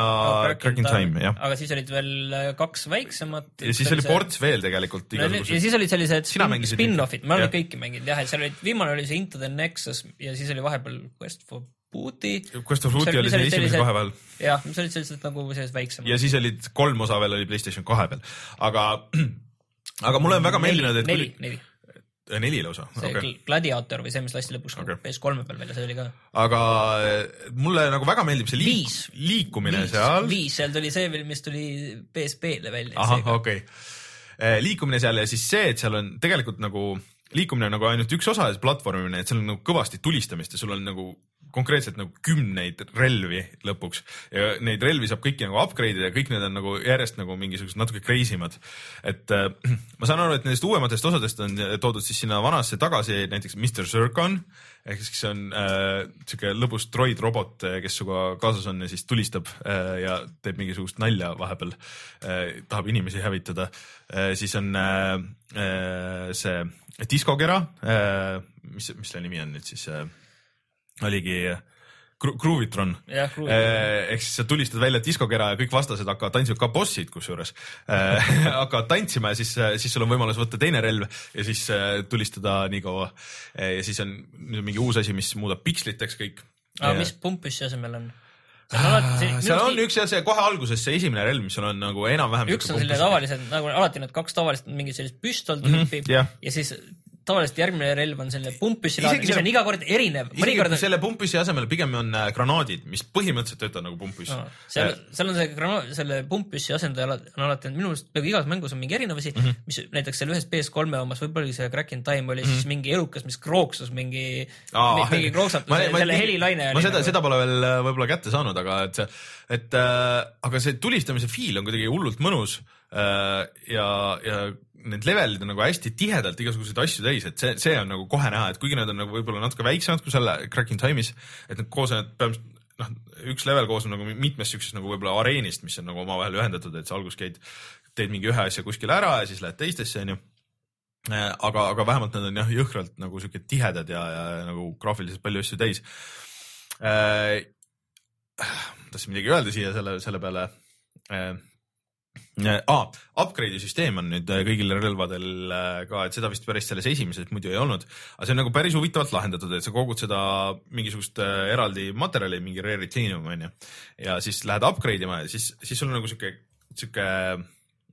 Cracking Time, jah. aga siis olid veel äh, kaks väiksemat. ja siis oli ports veel tegelikult. ja siis olid sellised spin-off'id, ma olen kõiki mänginud jah, et seal olid, viimane oli see Into the Nexus ja siis oli vahepeal Quest for Booty. Quest for Booty oli see esimese kahe peal. jah, mis olid sellised nagu sellised väiksemad. ja siis olid kolm osa veel oli Playstation kahe peal, aga, aga mulle on väga meeldinud, et neli, neli Äh, neli lausa. see okay. Gladiator või see, mis lasti lõpuks okay. PS3 peal välja, see oli ka. aga äh, mulle nagu väga meeldib see liik, liikumine viis, seal. viis, seal tuli see veel, mis tuli PSP-le välja. ahah, okei okay.. Äh, liikumine seal ja siis see, et seal on tegelikult nagu liikumine nagu ainult üks osa platvormimine, et seal on nagu kõvasti tulistamist ja sul on nagu konkreetselt nagu kümneid relvi lõpuks ja neid relvi saab kõiki nagu upgrade ida ja kõik need on nagu järjest nagu mingisugused natuke crazy mad. et äh, ma saan aru, et nendest uuematest osadest on toodud siis sinna vanasse tagasi näiteks Mr Zircon ehk siis on äh, sihuke lõbus droid robot, kes sinuga kaasas on ja siis tulistab äh, ja teeb mingisugust nalja vahepeal äh,, tahab inimesi hävitada äh,. siis on äh, äh see diskokera äh,, mis, mis selle nimi on nüüd siis äh,? Oligi Groovitron eh,. ehk siis sa tulistad välja diskokera ja kõik vastased hakkavad tantsima, ka bossid kusjuures eh, hakkavad tantsima ja siis, siis sul on võimalus võtta teine relv ja siis tulistada nii kaua ja siis on mingi uus asi, mis muudab piksliteks kõik. aga mis pumpüssi asemel on? seal on, alati, seal on üks ja see kohe alguses see esimene relv, mis sul on nagu enam-vähem. üks on selline tavalised nagu alati need kaks tavalist mingid sellised püstol tüüpi mm -hmm, yeah. ja siis tavaliselt järgmine relv on selline pumppüssi laadne, mis on iga kord erinev. mõnikord on... selle pumppüssi asemel pigem on äh, granaadid, mis põhimõtteliselt töötavad nagu pumppüss no,. seal äh., seal on see granaat, selle pumppüssi asendaja on alati, minu meelest peaaegu igas mängus on mingi erinev asi mm, -hmm. mis näiteks seal ühes PS3-e omas, võib-olla oli see Crack in Time oli mm -hmm. siis mingi elukas, mis krooksus mingi, mingi krooksatus, selle helilaine. ma seda, seda pole veel äh, võib-olla kätte saanud, aga et see, et äh, aga see tulistamise feel on kuidagi hullult mõnus äh, ja, ja need levelid on nagu hästi tihedalt igasuguseid asju täis, et see, see on nagu kohe näha, et kuigi nad on nagu võib-olla natuke väiksemad kui selle Cracking Time'is, et need koosnevad põhimõtteliselt noh, üks level koosneb nagu mitmest siuksest nagu võib-olla areenist, mis on nagu omavahel ühendatud, et sa alguses käid, teed mingi ühe asja kuskil ära ja siis lähed teistesse, onju. Aga, aga vähemalt nad on jah, jõhkralt nagu siuke tihedad ja, ja nagu graafiliselt palju asju täis äh,. tahtsin midagi öelda siia selle, selle peale äh, ah,. Upgrade'i süsteem on nüüd äh, kõigil relvadel äh, ka, et seda vist päris selles esimeses muidu ei olnud, aga see on nagu päris huvitavalt lahendatud, et sa kogud seda mingisugust äh, eraldi materjali, mingi rare titanium onju, ja siis lähed upgrade ima ja siis, siis sul on nagu sihuke, sihuke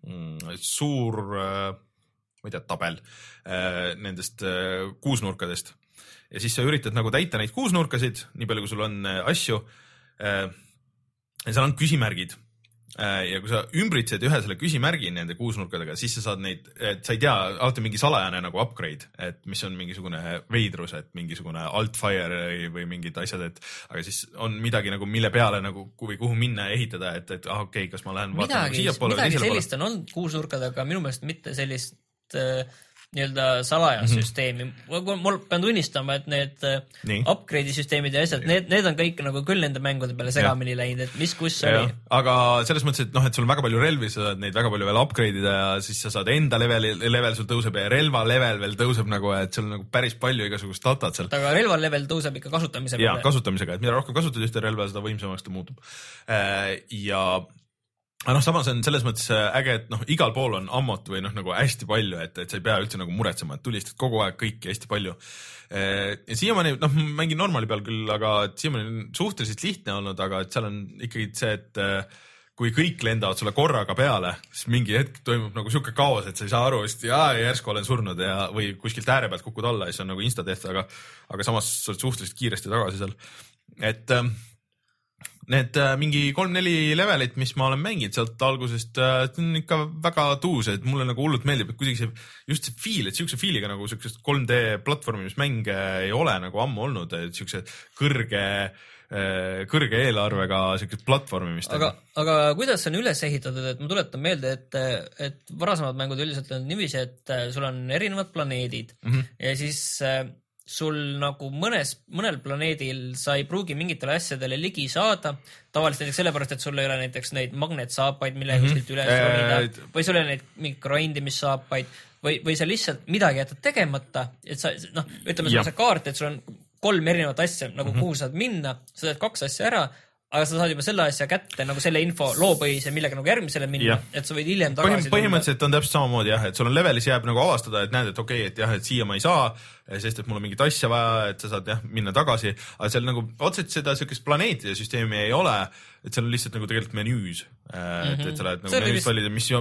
mm, suur, ma ei tea, tabel nendest kuusnurkadest ja siis sa üritad nagu täita neid kuusnurkasid, nii palju kui sul on asju. ja seal on küsimärgid ja kui sa ümbritsed ühe selle küsimärgi nende kuusnurkadega, siis sa saad neid, et sa ei tea, alati mingi salajane nagu upgrade, et mis on mingisugune veidrus, et mingisugune altfire või mingid asjad, et aga siis on midagi nagu, mille peale nagu või kuhu minna ja ehitada, et, et ah okei okay,, kas ma lähen vaatan siiapoole või teisele poole. midagi sellist on olnud kuusnurkadega, aga minu meelest mitte sellist äh, nii-öelda salajast mm -hmm. süsteemi. ma pean tunnistama, et need äh, Nii. upgrade'i süsteemid ja asjad, need, need on kõik nagu küll nende mängude peale segamini ja. läinud, et mis kus ja. oli. aga selles mõttes, et noh, et sul on väga palju relvi, sa saad neid väga palju veel upgrade ida ja siis sa saad enda leveli, level sul tõuseb ja relva level veel tõuseb nagu, et sul on nagu päris palju igasugust datat seal. aga relva level tõuseb ikka kasutamise peale. jaa, kasutamisega, et mida rohkem kasutad ühte relva, seda võimsamaks ta muutub. Äh, ja aga noh, samas on selles mõttes äh, äge, et noh, igal pool on ammut või noh, nagu hästi palju, et, et sa ei pea üldse nagu muretsema, et tulistad kogu aeg kõiki hästi palju. Äh, ja siiamaani noh, mängin normali peal küll, aga siiamaani on suhteliselt lihtne olnud, aga et seal on ikkagi see, et äh, kui kõik lendavad sulle korraga peale, siis mingi hetk toimub nagu sihuke kaos, et sa ei saa aru, sest jaa, järsku olen surnud ja, või kuskilt ääre pealt kukud alla ja siis on nagu insta death, aga, aga samas sa oled suhteliselt kiiresti tagasi seal. et äh, need äh, mingi kolm-neli levelit, mis ma olen mänginud sealt algusest äh,, on ikka väga tuused, mulle nagu hullult meeldib, et kuidagi see, just see feel, et siukse feel'iga nagu siukest 3D platvormimismänge ei ole nagu ammu olnud, et siukse kõrge äh, kõrge eelarvega siukest platvormimist. aga, aga kuidas see on üles ehitatud, et ma tuletan meelde, et, et varasemad mängud üldiselt on niiviisi, et äh, sul on erinevad planeedid mm -hmm. ja siis äh, sul nagu mõnes, mõnel planeedil sa ei pruugi mingitele asjadele ligi saada. tavaliselt näiteks sellepärast, et sul ei ole näiteks neid magnetsaapaid, mille mm -hmm. kuskilt üles ronida või sul ei ole neid mingeid grindimissaapaid või, või sa lihtsalt midagi jätad tegemata, et sa noh, ütleme, sul on see kaart, et sul on kolm erinevat asja nagu mm -hmm. kuhu saad minna, sa teed kaks asja ära aga sa saad juba selle asja kätte nagu selle info loopõhise, millega nagu järgmisele minna, et sa võid hiljem tagasi Põhim, põhimõtteliselt on täpselt samamoodi jah, et sul on levelis jääb nagu avastada, et näed, et okei okay,, et jah, et siia ma ei saa, sest et mul on mingit asja vaja, et sa saad jah, minna tagasi, aga seal nagu otseselt seda siukest planeetide süsteemi ei ole, et seal on lihtsalt nagu tegelikult menüüs mm, -hmm. et, et sa lähed nagu menüüst valida, mis,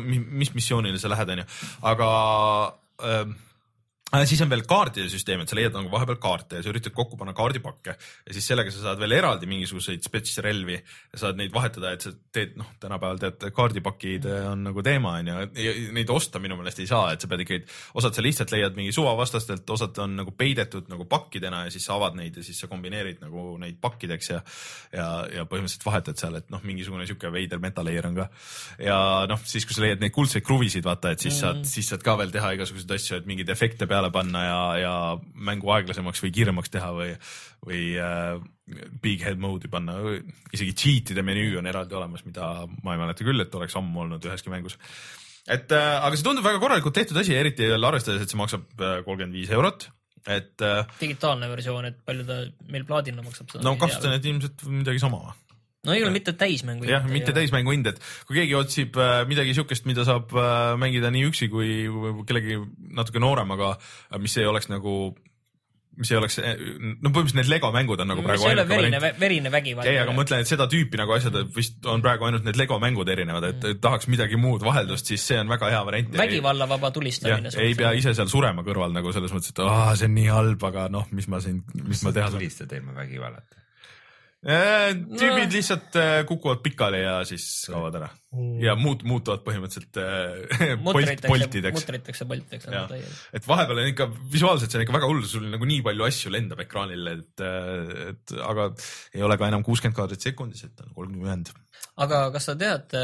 mis missioonile sa lähed, onju, aga ähm, siis on veel kaartide süsteem, et sa leiad nagu vahepeal kaarte ja sa üritad kokku panna kaardipakke ja siis sellega sa saad veel eraldi mingisuguseid spetsrelvi ja saad neid vahetada, et sa teed, noh, tänapäeval tead, kaardipakid on nagu teema onju, neid osta minu meelest ei saa, et sa pead ikkagi, osad sa lihtsalt leiad mingi suvavastastelt, osad on nagu peidetud nagu pakkidena ja siis sa avad neid ja siis sa kombineerid nagu neid pakkideks ja ja, ja põhimõtteliselt vahetad seal, et noh, mingisugune sihuke veider metalayer on ka. ja noh, siis kui sa leiad neid kuldseid kruvisid, vaata, et siis mm. saad, siis saad ka veel teha igasuguseid asju, et mingeid efekte peale panna ja, ja mängu aeglasemaks või kiiremaks teha või, või äh, big head mode'i panna. isegi cheat'ide menüü on eraldi olemas, mida ma ei mäleta küll, et oleks ammu olnud üheski mängus. et äh, aga see tundub väga korralikult tehtud asi, eriti veel arvestades, et see maksab äh, kolmkümmend viis eurot et äh,. digitaalne versioon, et palju ta meil plaadina maksab? no kasutan, et ilmselt midagi sama? No ei ole mitte täismängu. jah, mitte täismängu hind, et kui keegi otsib äh, midagi siukest, mida saab äh, mängida nii üksi kui kellegi natuke nooremaga, äh, mis ei oleks nagu mis ei oleks, no põhimõtteliselt need Lego mängud on nagu mis praegu ainuke verine, variant. verine vägivald. ei, aga ma mõtlen, et seda tüüpi nagu asjad vist on praegu ainult need Lego mängud erinevad, et mm. tahaks midagi muud vaheldust, siis see on väga hea variant. vägivallavaba tulistamine. ei pea ise seal surema kõrval nagu selles mõttes, et aa, see on nii halb, aga noh, mis ma siin, mis ma teha saan. tulistad ilma vägivallat Äh, tüübid no. lihtsalt äh, kukuvad pikali ja siis kaovad ära mm. ja muut-, muutuvad põhimõtteliselt äh, polt, poltideks. mutritakse poltideks. et vahepeal on ikka visuaalselt see on ikka väga hull, sul nagu nii palju asju lendab ekraanil, et, et aga ei ole ka enam kuuskümmend kaadrit sekundis, et on kolmkümmend aga kas sa tead,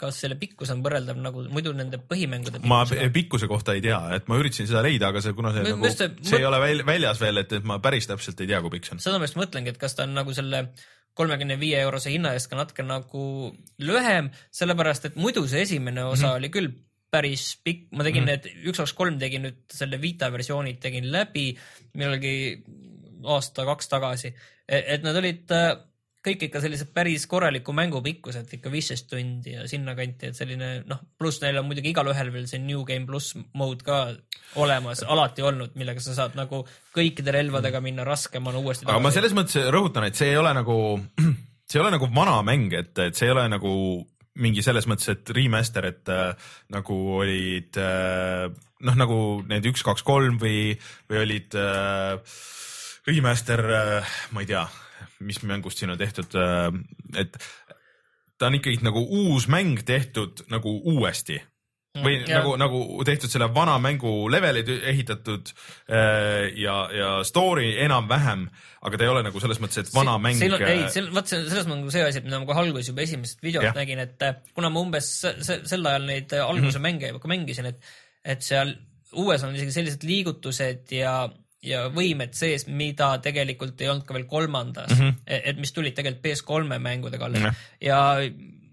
kas selle pikkus on võrreldav nagu muidu nende põhimängude ma pikkuse kohta ei tea, et ma üritasin seda leida, aga see, kuna see M nagu, see, see ei ole väljas veel, et, et ma päris täpselt ei tea, kui pikk see on. seda ma just mõtlengi, et kas ta on nagu selle kolmekümne viie eurose hinna eest ka natuke nagu lühem, sellepärast et muidu see esimene osa mm -hmm. oli küll päris pikk, ma tegin mm -hmm. need, üks kaks kolm tegin nüüd selle Vita versioonid tegin läbi millalgi aasta-kaks tagasi, e-, et nad olid kõik ikka sellised päris korraliku mängu pikkused, ikka viisteist tundi ja sinnakanti, et selline noh, pluss neil on muidugi igalühel veel see New Game pluss mode ka olemas, alati olnud, millega sa saad nagu kõikide relvadega minna raskemana uuesti. aga ma selles mõttes rõhutan, et see ei ole nagu, see ei ole nagu vana mäng, et, et see ei ole nagu mingi selles mõttes, et remaster, et äh, nagu olid äh, noh, nagu need üks, kaks, kolm või, või olid äh, remaster äh,, ma ei tea mis mängust siin on tehtud, äh, et ta on ikkagi nagu uus mäng tehtud nagu uuesti või mm, nagu, nagu tehtud selle vana mängu levelid ehitatud äh, ja, ja story enam-vähem, aga ta ei ole nagu selles mõttes, et vana mäng. ei, äh, vot selles on nagu see asi, et mida ma kohe alguses juba esimesest videost ja. nägin, et kuna ma umbes sel ajal neid alguse mm -hmm. mänge juba mängisin, et, et seal uues on isegi sellised liigutused ja ja võimed sees, mida tegelikult ei olnud ka veel kolmandas mm, -hmm. et mis tulid tegelikult PS3 mängudega alles mm -hmm. ja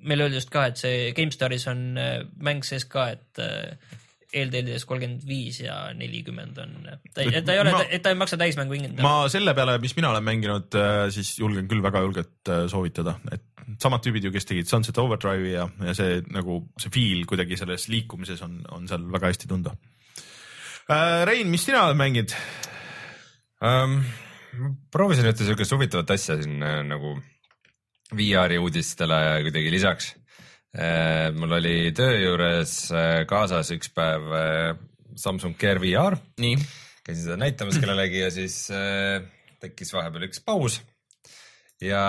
meile öeldi just ka, et see GameStaris on äh, mäng sees ka, et äh, eeltellides kolmkümmend viis ja nelikümmend on, et ta ei ole, et ta ei maksa täismängu hinda. ma selle peale, mis mina olen mänginud, siis julgen küll väga julgelt soovitada, et samad tüübid ju, kes tegid Sunset Overdrive'i ja, ja see nagu see feel kuidagi selles liikumises on, on seal väga hästi tunda äh,. Rein, mis sina oled mänginud um,? proovisin ühte siukest huvitavat asja siin äh, nagu VR-i uudistele kuidagi lisaks äh,. mul oli töö juures äh, kaasas üks päev Samsung Gear VR. käisin seda näitamas kellelegi ja siis tekkis vahepeal üks paus ja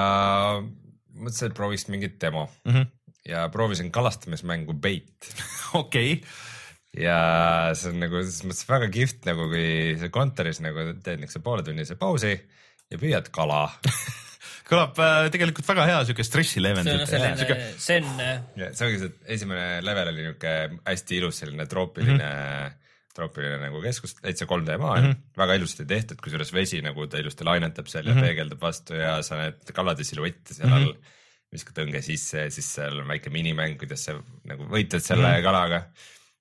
mõtlesin, et prooviks mingit demo mm -hmm. ja proovisin kalastamismängu Bait. okei okay ja see on nagu selles mõttes väga kihvt nagu kui sa kontoris nagu teed niisuguse pooletunnise pausi ja püüad kala kõlab äh, tegelikult väga hea siuke stressi leevendus. see on selline zen. see ongi see, esimene level oli niuke hästi ilus selline troopiline mm, -hmm. troopiline nagu keskus, täitsa 3D maa mm, -hmm. väga ilusti tehtud, kusjuures vesi nagu ta ilusti lainetab seal mm -hmm. ja mhm. peegeldab vastu ja sa näed kalade siluette seal mm -hmm. all. viskad õnge sisse ja siis seal on väike minimäng, kuidas sa nagu võitled selle mm -hmm. kalaga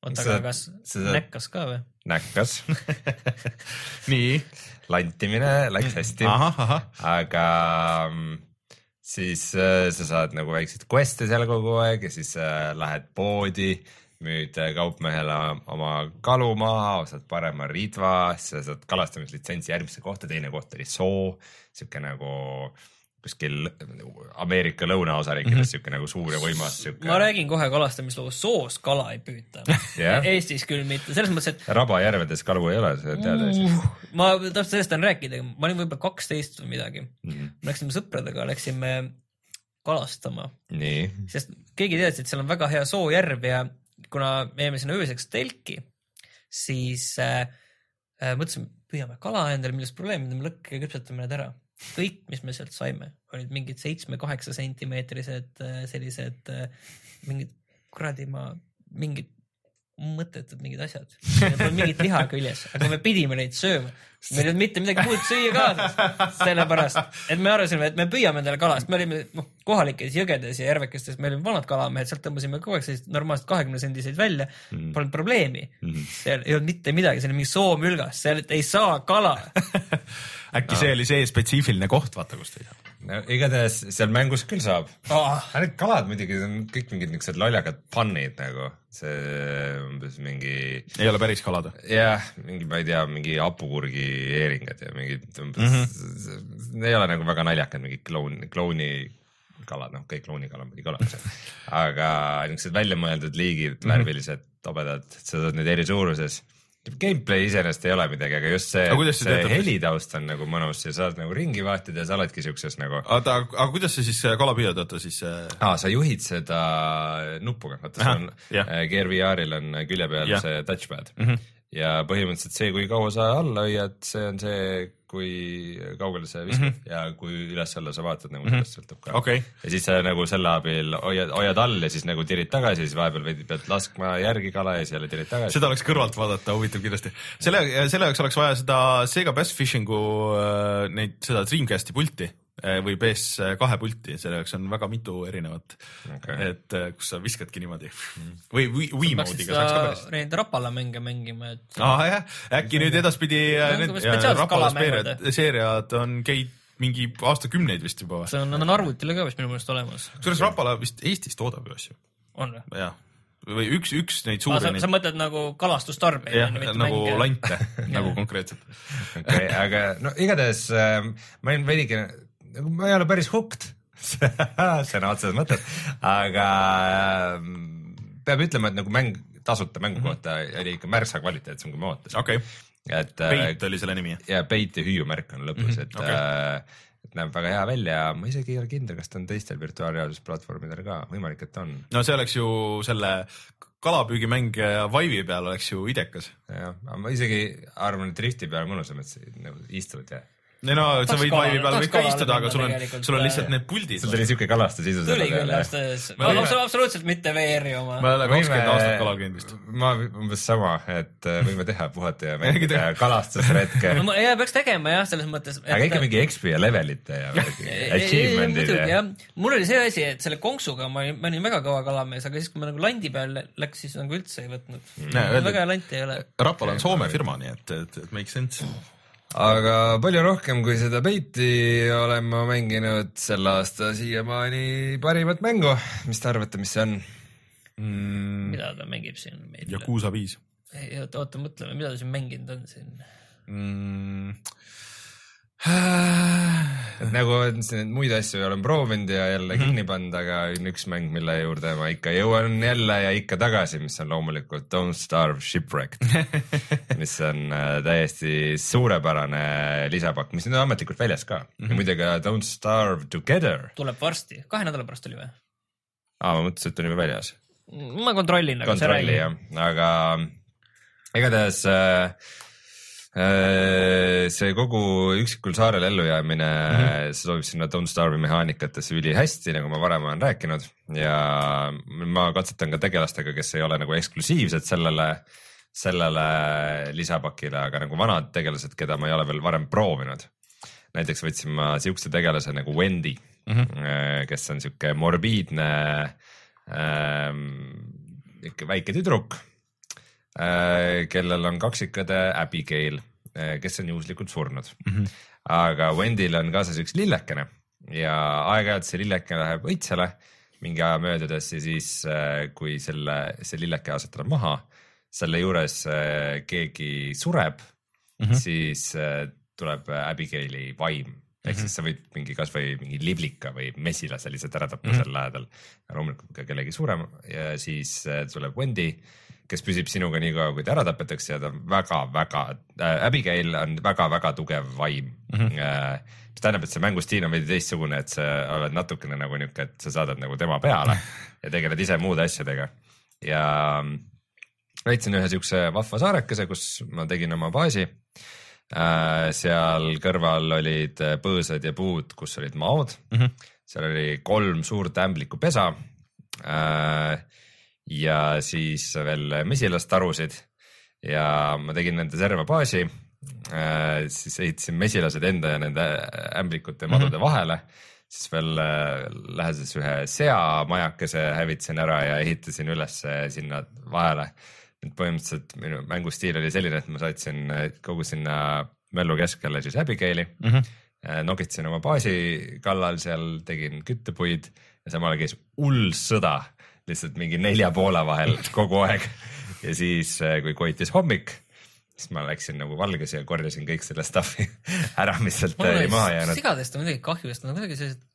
oota, aga kas seda... näkkas ka või? näkkas nii. lantimine läks hästi. aga mm, siis äh, sa saad nagu väikseid quest'e seal kogu aeg ja siis äh, lähed poodi, müüd äh, kaupmehele oma kalu maha, ostad parema siis sa saad kalastamislitsentsi järgmisse kohta, teine koht oli soo, sihuke nagu äh, kuskil Ameerika lõunaosariikides mm -hmm. siuke nagu suur ja võimas siuke. ma räägin kohe kalastamisloo, soos kala ei püüta yeah.. Eestis küll mitte, selles mõttes, et. Rabajärvedes kalu ei ole, sa tead uh,. ma täpselt sellest tahan rääkida, ma olin võib-olla kaksteist või midagi mm. -hmm. me läksime sõpradega, läksime kalastama. sest keegi teadis, et seal on väga hea soojärv ja kuna me jäime sinna ööseks telki, siis äh, äh, mõtlesime, püüame kala endale, milles probleem, teeme lõkke küpsetame need ära kõik, mis me sealt saime, olid mingid seitsme-kaheksa sentimeetrised äh, sellised äh, mingid kuradi ma, mingid mõttetud mingid asjad. Polnud mingit liha küljes, aga me pidime neid sööma. meil ei olnud mitte midagi muud süüa kaasas, sellepärast, et me arvasime, et me püüame endale kala, sest me olime noh, kohalikes jõgedes ja järvekestes, me olime vanad kalamehed, sealt tõmbasime kogu aeg selliseid normaalseid kahekümne sendiseid välja mm., polnud probleemi mm.. seal ei olnud mitte midagi, see oli mingi soomülgas, sealt ei saa kala äkki no. see oli see spetsiifiline koht, vaata, kust ei saa. No igatahes seal mängus küll saab oh.. Need kalad muidugi on kõik mingid niisugused lollakad punnid nagu, see umbes mingi. ei ole päris kalad? jah, mingi, ma ei tea, mingi hapukurgi eeringad ja mingid umbes mm, -hmm. ei ole nagu väga naljakad, mingid kloun, klouni kalad, noh, kõik kloonikala muidugi olemas aga niisugused väljamõeldud liigid mm, -hmm. värvilised, tobedad, sa saad neid eri suuruses Gameplay iseenesest ei ole midagi, aga just see, see helitaust on nagu mõnus ja saad nagu ringi vaatida ja sa oledki siukses nagu. oota, aga kuidas sa siis kala püüad, oota siis? aa, sa juhid seda nuppuga, vaata see on, Gear VR-il on külje peal ja. see touchpad mm. -hmm ja põhimõtteliselt see, kui kaua sa alla hoiad, see on see, kui kaugele sa viskad mm -hmm. ja kui üles-alla sa vaatad nagu mm -hmm. sellest sõltub ka okay.. ja siis sa nagu selle abil hoiad, hoiad all ja siis nagu tirid tagasi, siis vahepeal veidi pead laskma järgi kala ja siis jälle tirid tagasi. seda oleks kõrvalt vaadata, huvitav kindlasti. selle, selle jaoks oleks vaja seda Sega Bass Fishingu äh, neid, seda Dreamcasti pulti või PS2 pulti, selle jaoks on väga mitu erinevat okay., et eh, kus sa viskadki niimoodi mm. või Wii mode'iga saaks ka päris. Neid Rapala mänge mängima, et. aa jah, äkki nüüd edaspidi eh, need Rapala seeriad, on käid mingi aastakümneid vist juba see on, on arvutile ka vist minu meelest olemas. kusjuures Rapala vist Eestis toodab ju asju. on või? jah või üks, üks neid suuri. Sa, sa mõtled nagu kalastustarbeid? jah, nagu lante nagu konkreetselt. okei okay,, aga no igatahes äh, ma olin veidike ma ei ole päris hooked sõna otseses mõttes, aga äh, peab ütlema, et nagu mäng, tasuta mängu mhm. kohta mm -hmm. oli ikka märksa kvaliteetsem, kui ma ootasin okay.. et Peit oli selle nimi? ja Peit ja hüüumärk on lõpus mm, -hmm. et okay. äh, et näeb väga hea välja, ma isegi ei ole kindel, kas ta on teistel virtuaalreaalsusplatvormidel ka, võimalik, et on. no see oleks ju selle kalapüügimäng Vive'i peal oleks ju idekas. jah, ma isegi arvan, et Drifti peal mõnusam, et nagu istuvad ja ei no sa võid vaivi peal võid ka istuda, aga sul on, sul on lihtsalt need puldid. sul tuli siuke kalastus isu. tuli küll jah, absoluutselt mitte VR-i oma. ma ei ole kakskümmend aastat kalal käinud vist. ma umbes sama, et äh, võime teha puhata ja mängida kalastusretke. no ja peaks tegema jah, selles mõttes. aga ikka mingi XP ja levelite ja achievement'id ja. mul oli see asi, et selle konksuga ma olin, ma olin väga kõva kalamees, aga siis, kui ma nagu landi peal läks, siis nagu üldse ei võtnud. väga hea lant ei ole. Rapal on Soome firma, nii et, et, et make sense aga palju rohkem kui seda peiti olen ma mänginud selle aasta siiamaani parimat mängu. mis te arvate, mis see on mm.? mida ta mängib siin? Yakuusa viis. oota, oota, mõtleme, mida ta siin mänginud on siin mm.? et nagu muid asju olen proovinud ja jälle mm -hmm. kinni pannud, aga on üks mäng, mille juurde ma ikka jõuan jälle ja ikka tagasi, mis on loomulikult Don't Starve Shipwrecked mis on äh, täiesti suurepärane lisapakk, mis nüüd on ametlikult väljas ka mm. -hmm. ja muide ka Don't Starve Together. tuleb varsti, kahe nädala pärast tuli või? aa, ma mõtlesin, et on juba väljas. ma kontrollin. kontrolli jah, aga igatahes Äh, see kogu üksikul saarel ellujäämine mm, -hmm. see sobib sinna Don't Starve'i mehaanikatesse ülihästi, nagu ma varem olen rääkinud ja ma katsetan ka tegelastega, kes ei ole nagu eksklusiivsed sellele, sellele lisapakile, aga nagu vanad tegelased, keda ma ei ole veel varem proovinud. näiteks võtsin ma siukse tegelase nagu Wendy mm, -hmm. kes on sihuke morbiidne ähm, ikka väike tüdruk Äh, kellel on kaksikõde Abigail, äh, kes on juhuslikult surnud mm. -hmm. aga Wendyl on kaasas üks lillekene ja aeg-ajalt see lilleke läheb õitsele mingi aja möödudes ja siis, äh, kui selle, see lilleke asetada maha, selle juures keegi sureb mm, -hmm. siis tuleb Abigaili vaim ehk siis sa võid mingi kasvõi mingi liblika või mesilase lihtsalt ära tappa mm -hmm. seal lähedal. loomulikult ka kellegi suurem ja siis tuleb Wendy kes püsib sinuga nii kaua, kui ta ära tapetakse ja ta on väga-väga äh,, Abigail on väga-väga tugev vaim mm. -hmm. Äh, mis tähendab, et see mängustiil on veidi teistsugune, et sa oled natukene nagu niuke, et sa saadad nagu tema peale ja tegeled ise muude asjadega. ja leidsin ühe siukse vahva saarekese, kus ma tegin oma baasi äh,. seal kõrval olid põõsad ja puud, kus olid maod mm, -hmm. seal oli kolm suurt ämblikupesa äh, ja siis veel mesilastarusid ja ma tegin nende servabaasi äh,. siis ehitasin mesilased enda ja nende ämblikute ja madude mm -hmm. vahele, siis veel äh, läheduses ühe seamajakese hävitasin ära ja ehitasin üles sinna vahele. et põhimõtteliselt minu mängustiil oli selline, et ma saatsin kogu sinna möllu keskele siis Abigaili mm. -hmm nokitsin oma baasi kallal seal, tegin küttepuid ja samal ajal käis hull sõda lihtsalt mingi nelja poole vahel kogu aeg. ja siis, äh, kui koitis hommik, siis ma läksin nagu valges ja korjasin kõik selle stuff'i ära, mis sealt oli maha jäänud. sigadest on muidugi kahju, sest nad on kuidagi sellised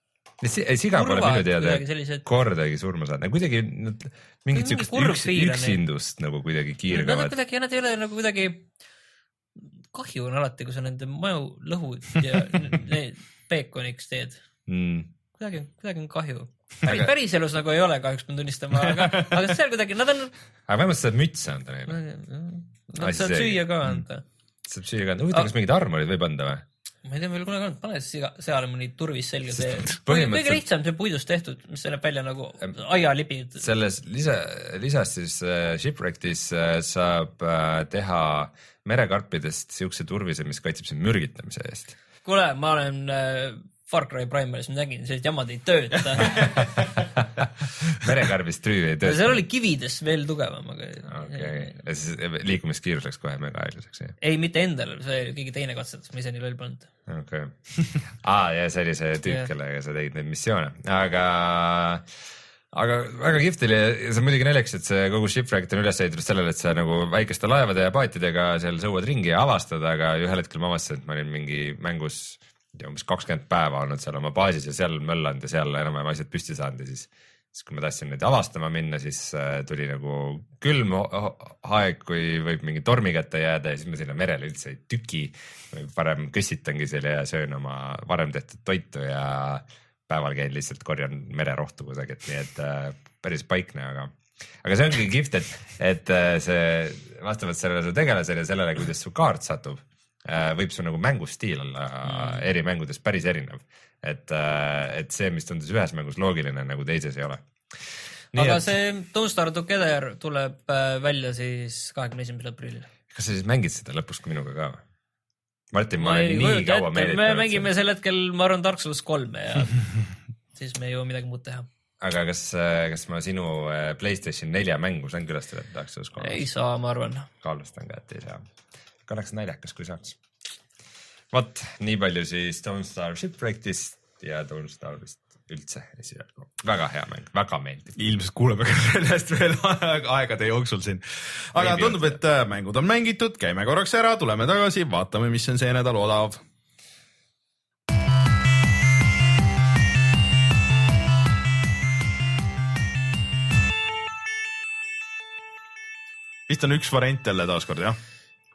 siga pole minu teada sellised... kordagi surma saanud, kuidagi nad mingit siukest üks, üksindust nagu kuidagi kiirgavad. Nad on kuidagi, nad ei ole nagu kuidagi, kahju on alati, kui sa nende maju lõhud ja peekoniks teed mm.. kuidagi, kuidagi on kahju päris, päriselus nagu ei ole, kahjuks pean tunnistama, aga, aga seal kuidagi nad on. aga vähemalt saad mütse anda neile. Nad saavad süüa ka anda. saab süüa ka anda, huvitav, kas mingid armorid võib anda või? ma ei tea, ma ei ole kunagi olnud, pane siga, seale mõni turvis selga, see kõige lihtsam, see puidust tehtud, mis näeb välja nagu aialipid. selles lisa, lisas siis äh, Shipwreckis äh, saab äh, teha merekarpidest siukse turvise, mis kaitseb sind mürgitamise eest. kuule, ma olen äh, Far Cry Primaris ma nägin, sellised jamad ei tööta merekarbist trüü ei tööta. seal oli kivides veel tugevam, aga. okei ja siis liikumiskiirus läks kohe mega aeglaseks, jah? ei, mitte endal, see keegi teine katsetas, ma ise nii loll polnud. okei okay. aa, ja see oli see tüüp, kellega sa tegid neid missioone, aga aga väga kihvt oli ja see on muidugi naljakas, et see kogu shipwreck on üles ehitatud sellele, et sa nagu väikeste laevade ja paatidega seal sõuad ringi ja avastad, aga ühel hetkel ma avastasin, et ma olin mingi mängus umbes kakskümmend päeva olnud seal oma baasis ja seal möllanud ja seal enam-vähem asjad püsti saanud ja siis, siis kui ma tahtsin neid avastama minna, siis äh, tuli nagu külm aeg, kui võib mingi tormi kätte jääda ja siis ma sinna merele üldse ei tüki. parem kõssitangi seal ja söön oma varem tehtud toitu ja päeval käin lihtsalt korjan mererohtu kusagilt, nii et äh, päris paikne, aga aga see ongi kihvt, et, et äh, see vastavalt sellele su tegelasele ja sellele, kuidas su kaart satub võib su nagu mängustiil olla mm. eri mängudes päris erinev. et, äh, et see, mis tundus ühes mängus loogiline, nagu teises ei ole. aga et... see Don't Starve Together tuleb äh, välja siis kahekümne esimesel aprillil. kas sa siis mängid seda lõpus minuga ka või? Martin, ma olen nii kaua meelitanud. me mängime sel hetkel, ma arvan, Dark Souls kolme ja siis me ei jõua midagi muud teha. aga kas, kas ma sinu Playstation nelja mängu saan külastada Dark Souls kolmes? ei saa, ma arvan. kahtlustan ka, et ei saa aga oleks naljakas, kui saaks. vot nii palju siis Don't Star Shipwreckist ja Don't Starist üldse esialgu. väga hea mäng, väga meeldib. ilmselt kuuleme ka sellest veel aegade jooksul siin. aga Maybe tundub, et äh, mängud on mängitud, käime korraks ära, tuleme tagasi, vaatame, mis on see nädal odav vist on üks variant jälle taaskord jah?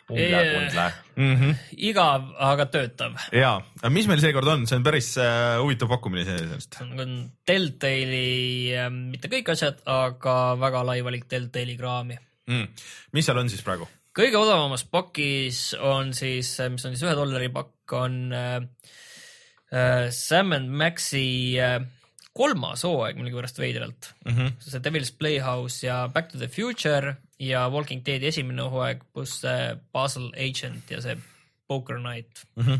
Mm -hmm. igav, aga töötav. ja, mis meil seekord on, see on päris äh, huvitav pakkumine iseenesest. see on Deltali äh,, mitte kõik asjad, aga väga lai valik Deltali kraami mm.. mis seal on siis praegu? kõige odavamas pakis on siis, mis on siis ühe dollari pakk, on äh, äh, Sam and Maxi äh, kolmas hooaeg millegipärast veidralt mm. -hmm. see Devil's Playhouse ja Back to the Future ja Walking Deadi esimene hooaeg pluss see Puzzle Agent ja see Poker Night mm. -hmm.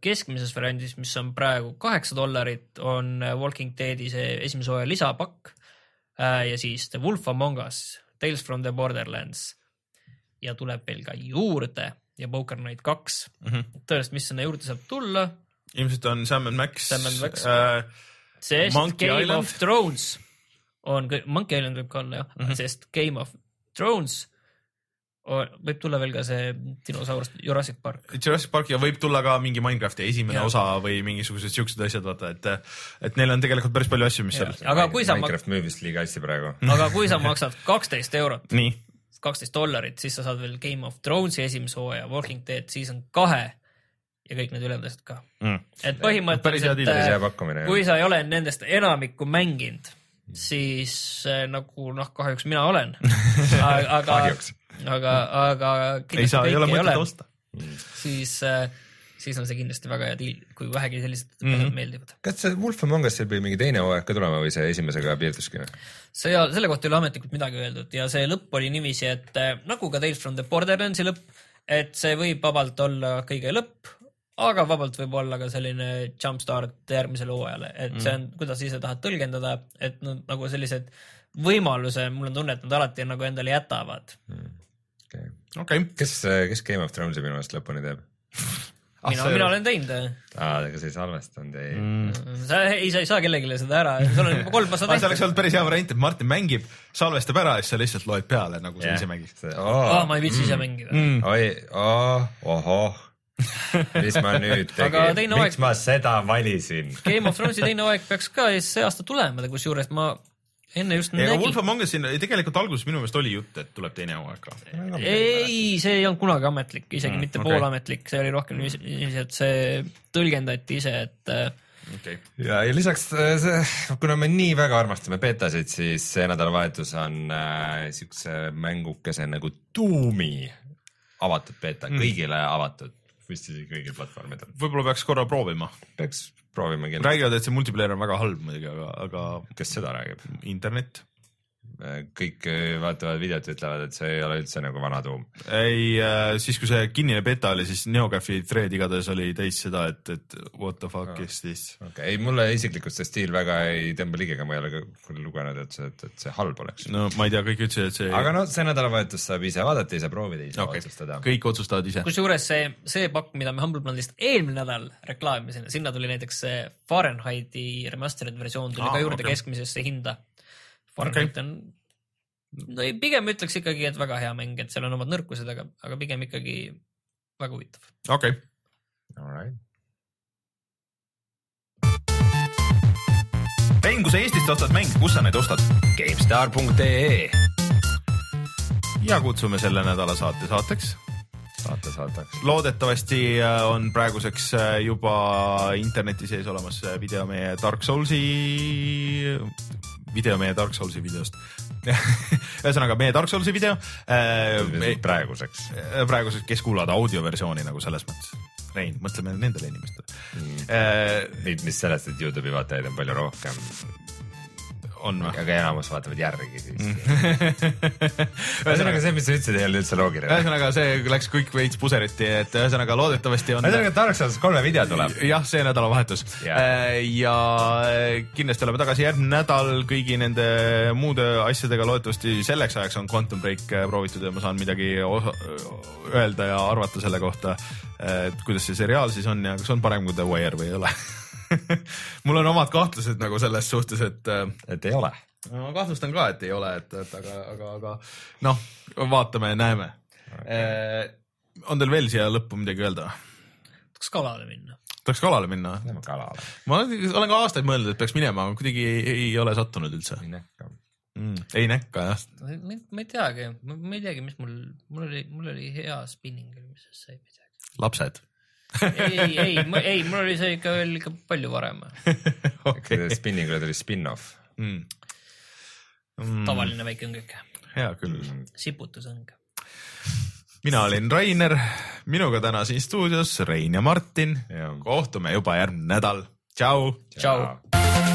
keskmises variandis, mis on praegu kaheksa dollarit, on Walking Deadi see esimese hooaja lisapakk äh, ja siis The Wolf Among Us, Tales from the Borderlands ja tuleb veel ka juurde ja Poker Night kaks mm -hmm.. tõenäoliselt, mis sinna juurde saab tulla? ilmselt on Sam and Max. Sam and Max äh, sest Monkey Game Island. of Thrones on, Monkey Island võib ka olla jah mm, -hmm. sest Game of Thrones on, võib tulla veel ka see dinosaurus Jurassic Park. Jurassic Park ja võib tulla ka mingi Minecrafti esimene ja. osa või mingisugused siuksed asjad, vaata, et, et neil on tegelikult päris palju asju, mis ja. seal. aga kui sa Minecraft müüb vist liiga hästi praegu. aga kui sa maksad kaksteist eurot, kaksteist dollarit, siis sa saad veel Game of Thronesi esimese hooaja, Walking Dead season kahe ja kõik need ülejäänud asjad ka mm.. et põhimõtteliselt, äh, kui sa ei ole nendest enamikku mänginud, siis äh, nagu noh, kahjuks mina olen aga, aga, aga ei saa, ei ole mõtet osta. siis äh, siis on see kindlasti väga hea diil, kui vähegi sellised mm -hmm. meeldivad. kas see Wolf Among Us'il pidi mingi teine hooaeg ka tulema või see esimesega piirduski? see, selle kohta ei ole ametlikult midagi öeldud ja see lõpp oli niiviisi, et nagu ka Tales from the Borderlandsi lõpp, et see võib vabalt olla kõige lõpp, aga vabalt võib olla ka selline jumpstart järgmisele hooajale, et mm. see on, kuidas ise tahad tõlgendada, et nad nagu sellised võimaluse, mul on tunne, et nad alati nagu endale jätavad mm.. okei okay. okay., kes, kes Game of Thronesi minu meelest lõpuni teeb mina ah,, mina olen teinud. aa, aga sa ei salvestanud ei mm.. sa ei, sa ei saa kellelegi seda ära, sul on juba kolm aastat tehtud. see oleks olnud päris hea variant, et Martin mängib, salvestab ära ja siis sa lihtsalt loed peale, nagu yeah. sa ise mängiks oh.. aa, ma ei viitsi ise mm. mängida mm.. oi, oh, ohoh mis ma nüüd tegin, miks aeg... ma seda valisin? Game of Thronesi teine hooaeg peaks ka see aasta tulema, kusjuures ma enne just ja nägin. Wolf Among Us'in tegelikult alguses minu meelest oli jutt, et tuleb teine hooaeg ka. ei, see ei olnud kunagi ametlik, isegi mm, mitte okay. poolametlik, see oli rohkem niiviisi, et see tõlgendati ise, et äh, okay.. ja, ja lisaks äh, see, kuna me nii väga armastame betasid, siis see nädalavahetus on äh, siukse mängukese nagu Doom'i avatud beta mm., kõigile avatud vist isegi kõigil platvormidel. võib-olla peaks korra proovima. peaks proovima kindlasti. räägivad, et see multiplayer on väga halb muidugi, aga, aga. kes seda räägib? internet kõik äh, vaatavad videot ja ütlevad, et see ei ole üldse nagu vana tuum. ei, äh, siis kui see kinnine beta oli, siis NeoGAF-i thread igatahes oli täis seda, et, et what the fuck oh. is this. okei okay., ei mulle isiklikult see stiil väga ei tõmba ligega, ma ei ole ka lugenud, et see, et, et see halb oleks. no ma ei tea, kõik ütlesid, et see. aga no see nädalavahetus saab ise vaadata, ise proovida, ise okay. otsustada. kõik otsustavad ise. kusjuures see, see pakk, mida me Humble Bundle'ist eelmine nädal reklaamisime, sinna tuli näiteks see Fahrenheiti remastered versioon tuli ah, ka juurde okay. keskmisesse hinda. Fahrenheit okay. on no ei, pigem ütleks ikkagi, et väga hea mäng, et seal on omad nõrkused, aga, aga pigem ikkagi väga huvitav. okei okay.. Alright. Rein, kui sa Eestist ostad mänge, kus sa neid ostad? GameStar.ee ja kutsume selle nädala saate saateks saate saateks. loodetavasti äh, on praeguseks äh, juba interneti sees olemas äh, video meie Dark Soulsi, video meie Dark Soulsi videost ühesõnaga meie Dark Soulsi video äh,. praeguseks. praeguseks, kes kuulavad audioversiooni nagu selles mõttes. Rein, mõtleme nendele inimestele mm.. Äh, mis sellest, et Youtube'i vaatajaid on palju rohkem on või? aga enamus vaatavad järgi siis ühesõnaga see, mis sa ütlesid, ei olnud üldse loogiline. ühesõnaga, see läks kõik veits puseriti, et ühesõnaga loodetavasti on. ühesõnaga, Dark Souls kolme video tuleb. jah, see nädalavahetus yeah. ja kindlasti oleme tagasi järgmine nädal kõigi nende muude asjadega, loodetavasti selleks ajaks on Quantum Break proovitud ja ma saan midagi öelda ja arvata selle kohta, et kuidas see seriaal siis on ja kas on parem kui The Wire või ei ole mul on omad kahtlused nagu selles suhtes, et. Äh, et ei ole. ma kahtlustan ka, et ei ole, et, et aga, aga, aga noh, vaatame ja näeme okay.. Eh, on teil veel siia lõppu midagi öelda? tahaks kalale minna. tahaks kalale minna? Lähme kalale. ma olen ka aastaid mõelnud, et peaks minema, aga kuidagi ei, ei ole sattunud üldse. ei näkka mm,. ei näkka jah. ma, ei teagi, ma ei teagi, mis mul, mul oli, mul oli hea spinning, mis sai midagi. lapsed ei, ei, ei, mul oli see ikka veel ikka palju varem okay.. Spinningule tuli spin-off mm.. Mm. tavaline väike õngeke. hea küll. siputusõng. mina olin Rainer, minuga täna siin stuudios Rein ja Martin. kohtume juba järgmine nädal. tšau. tšau.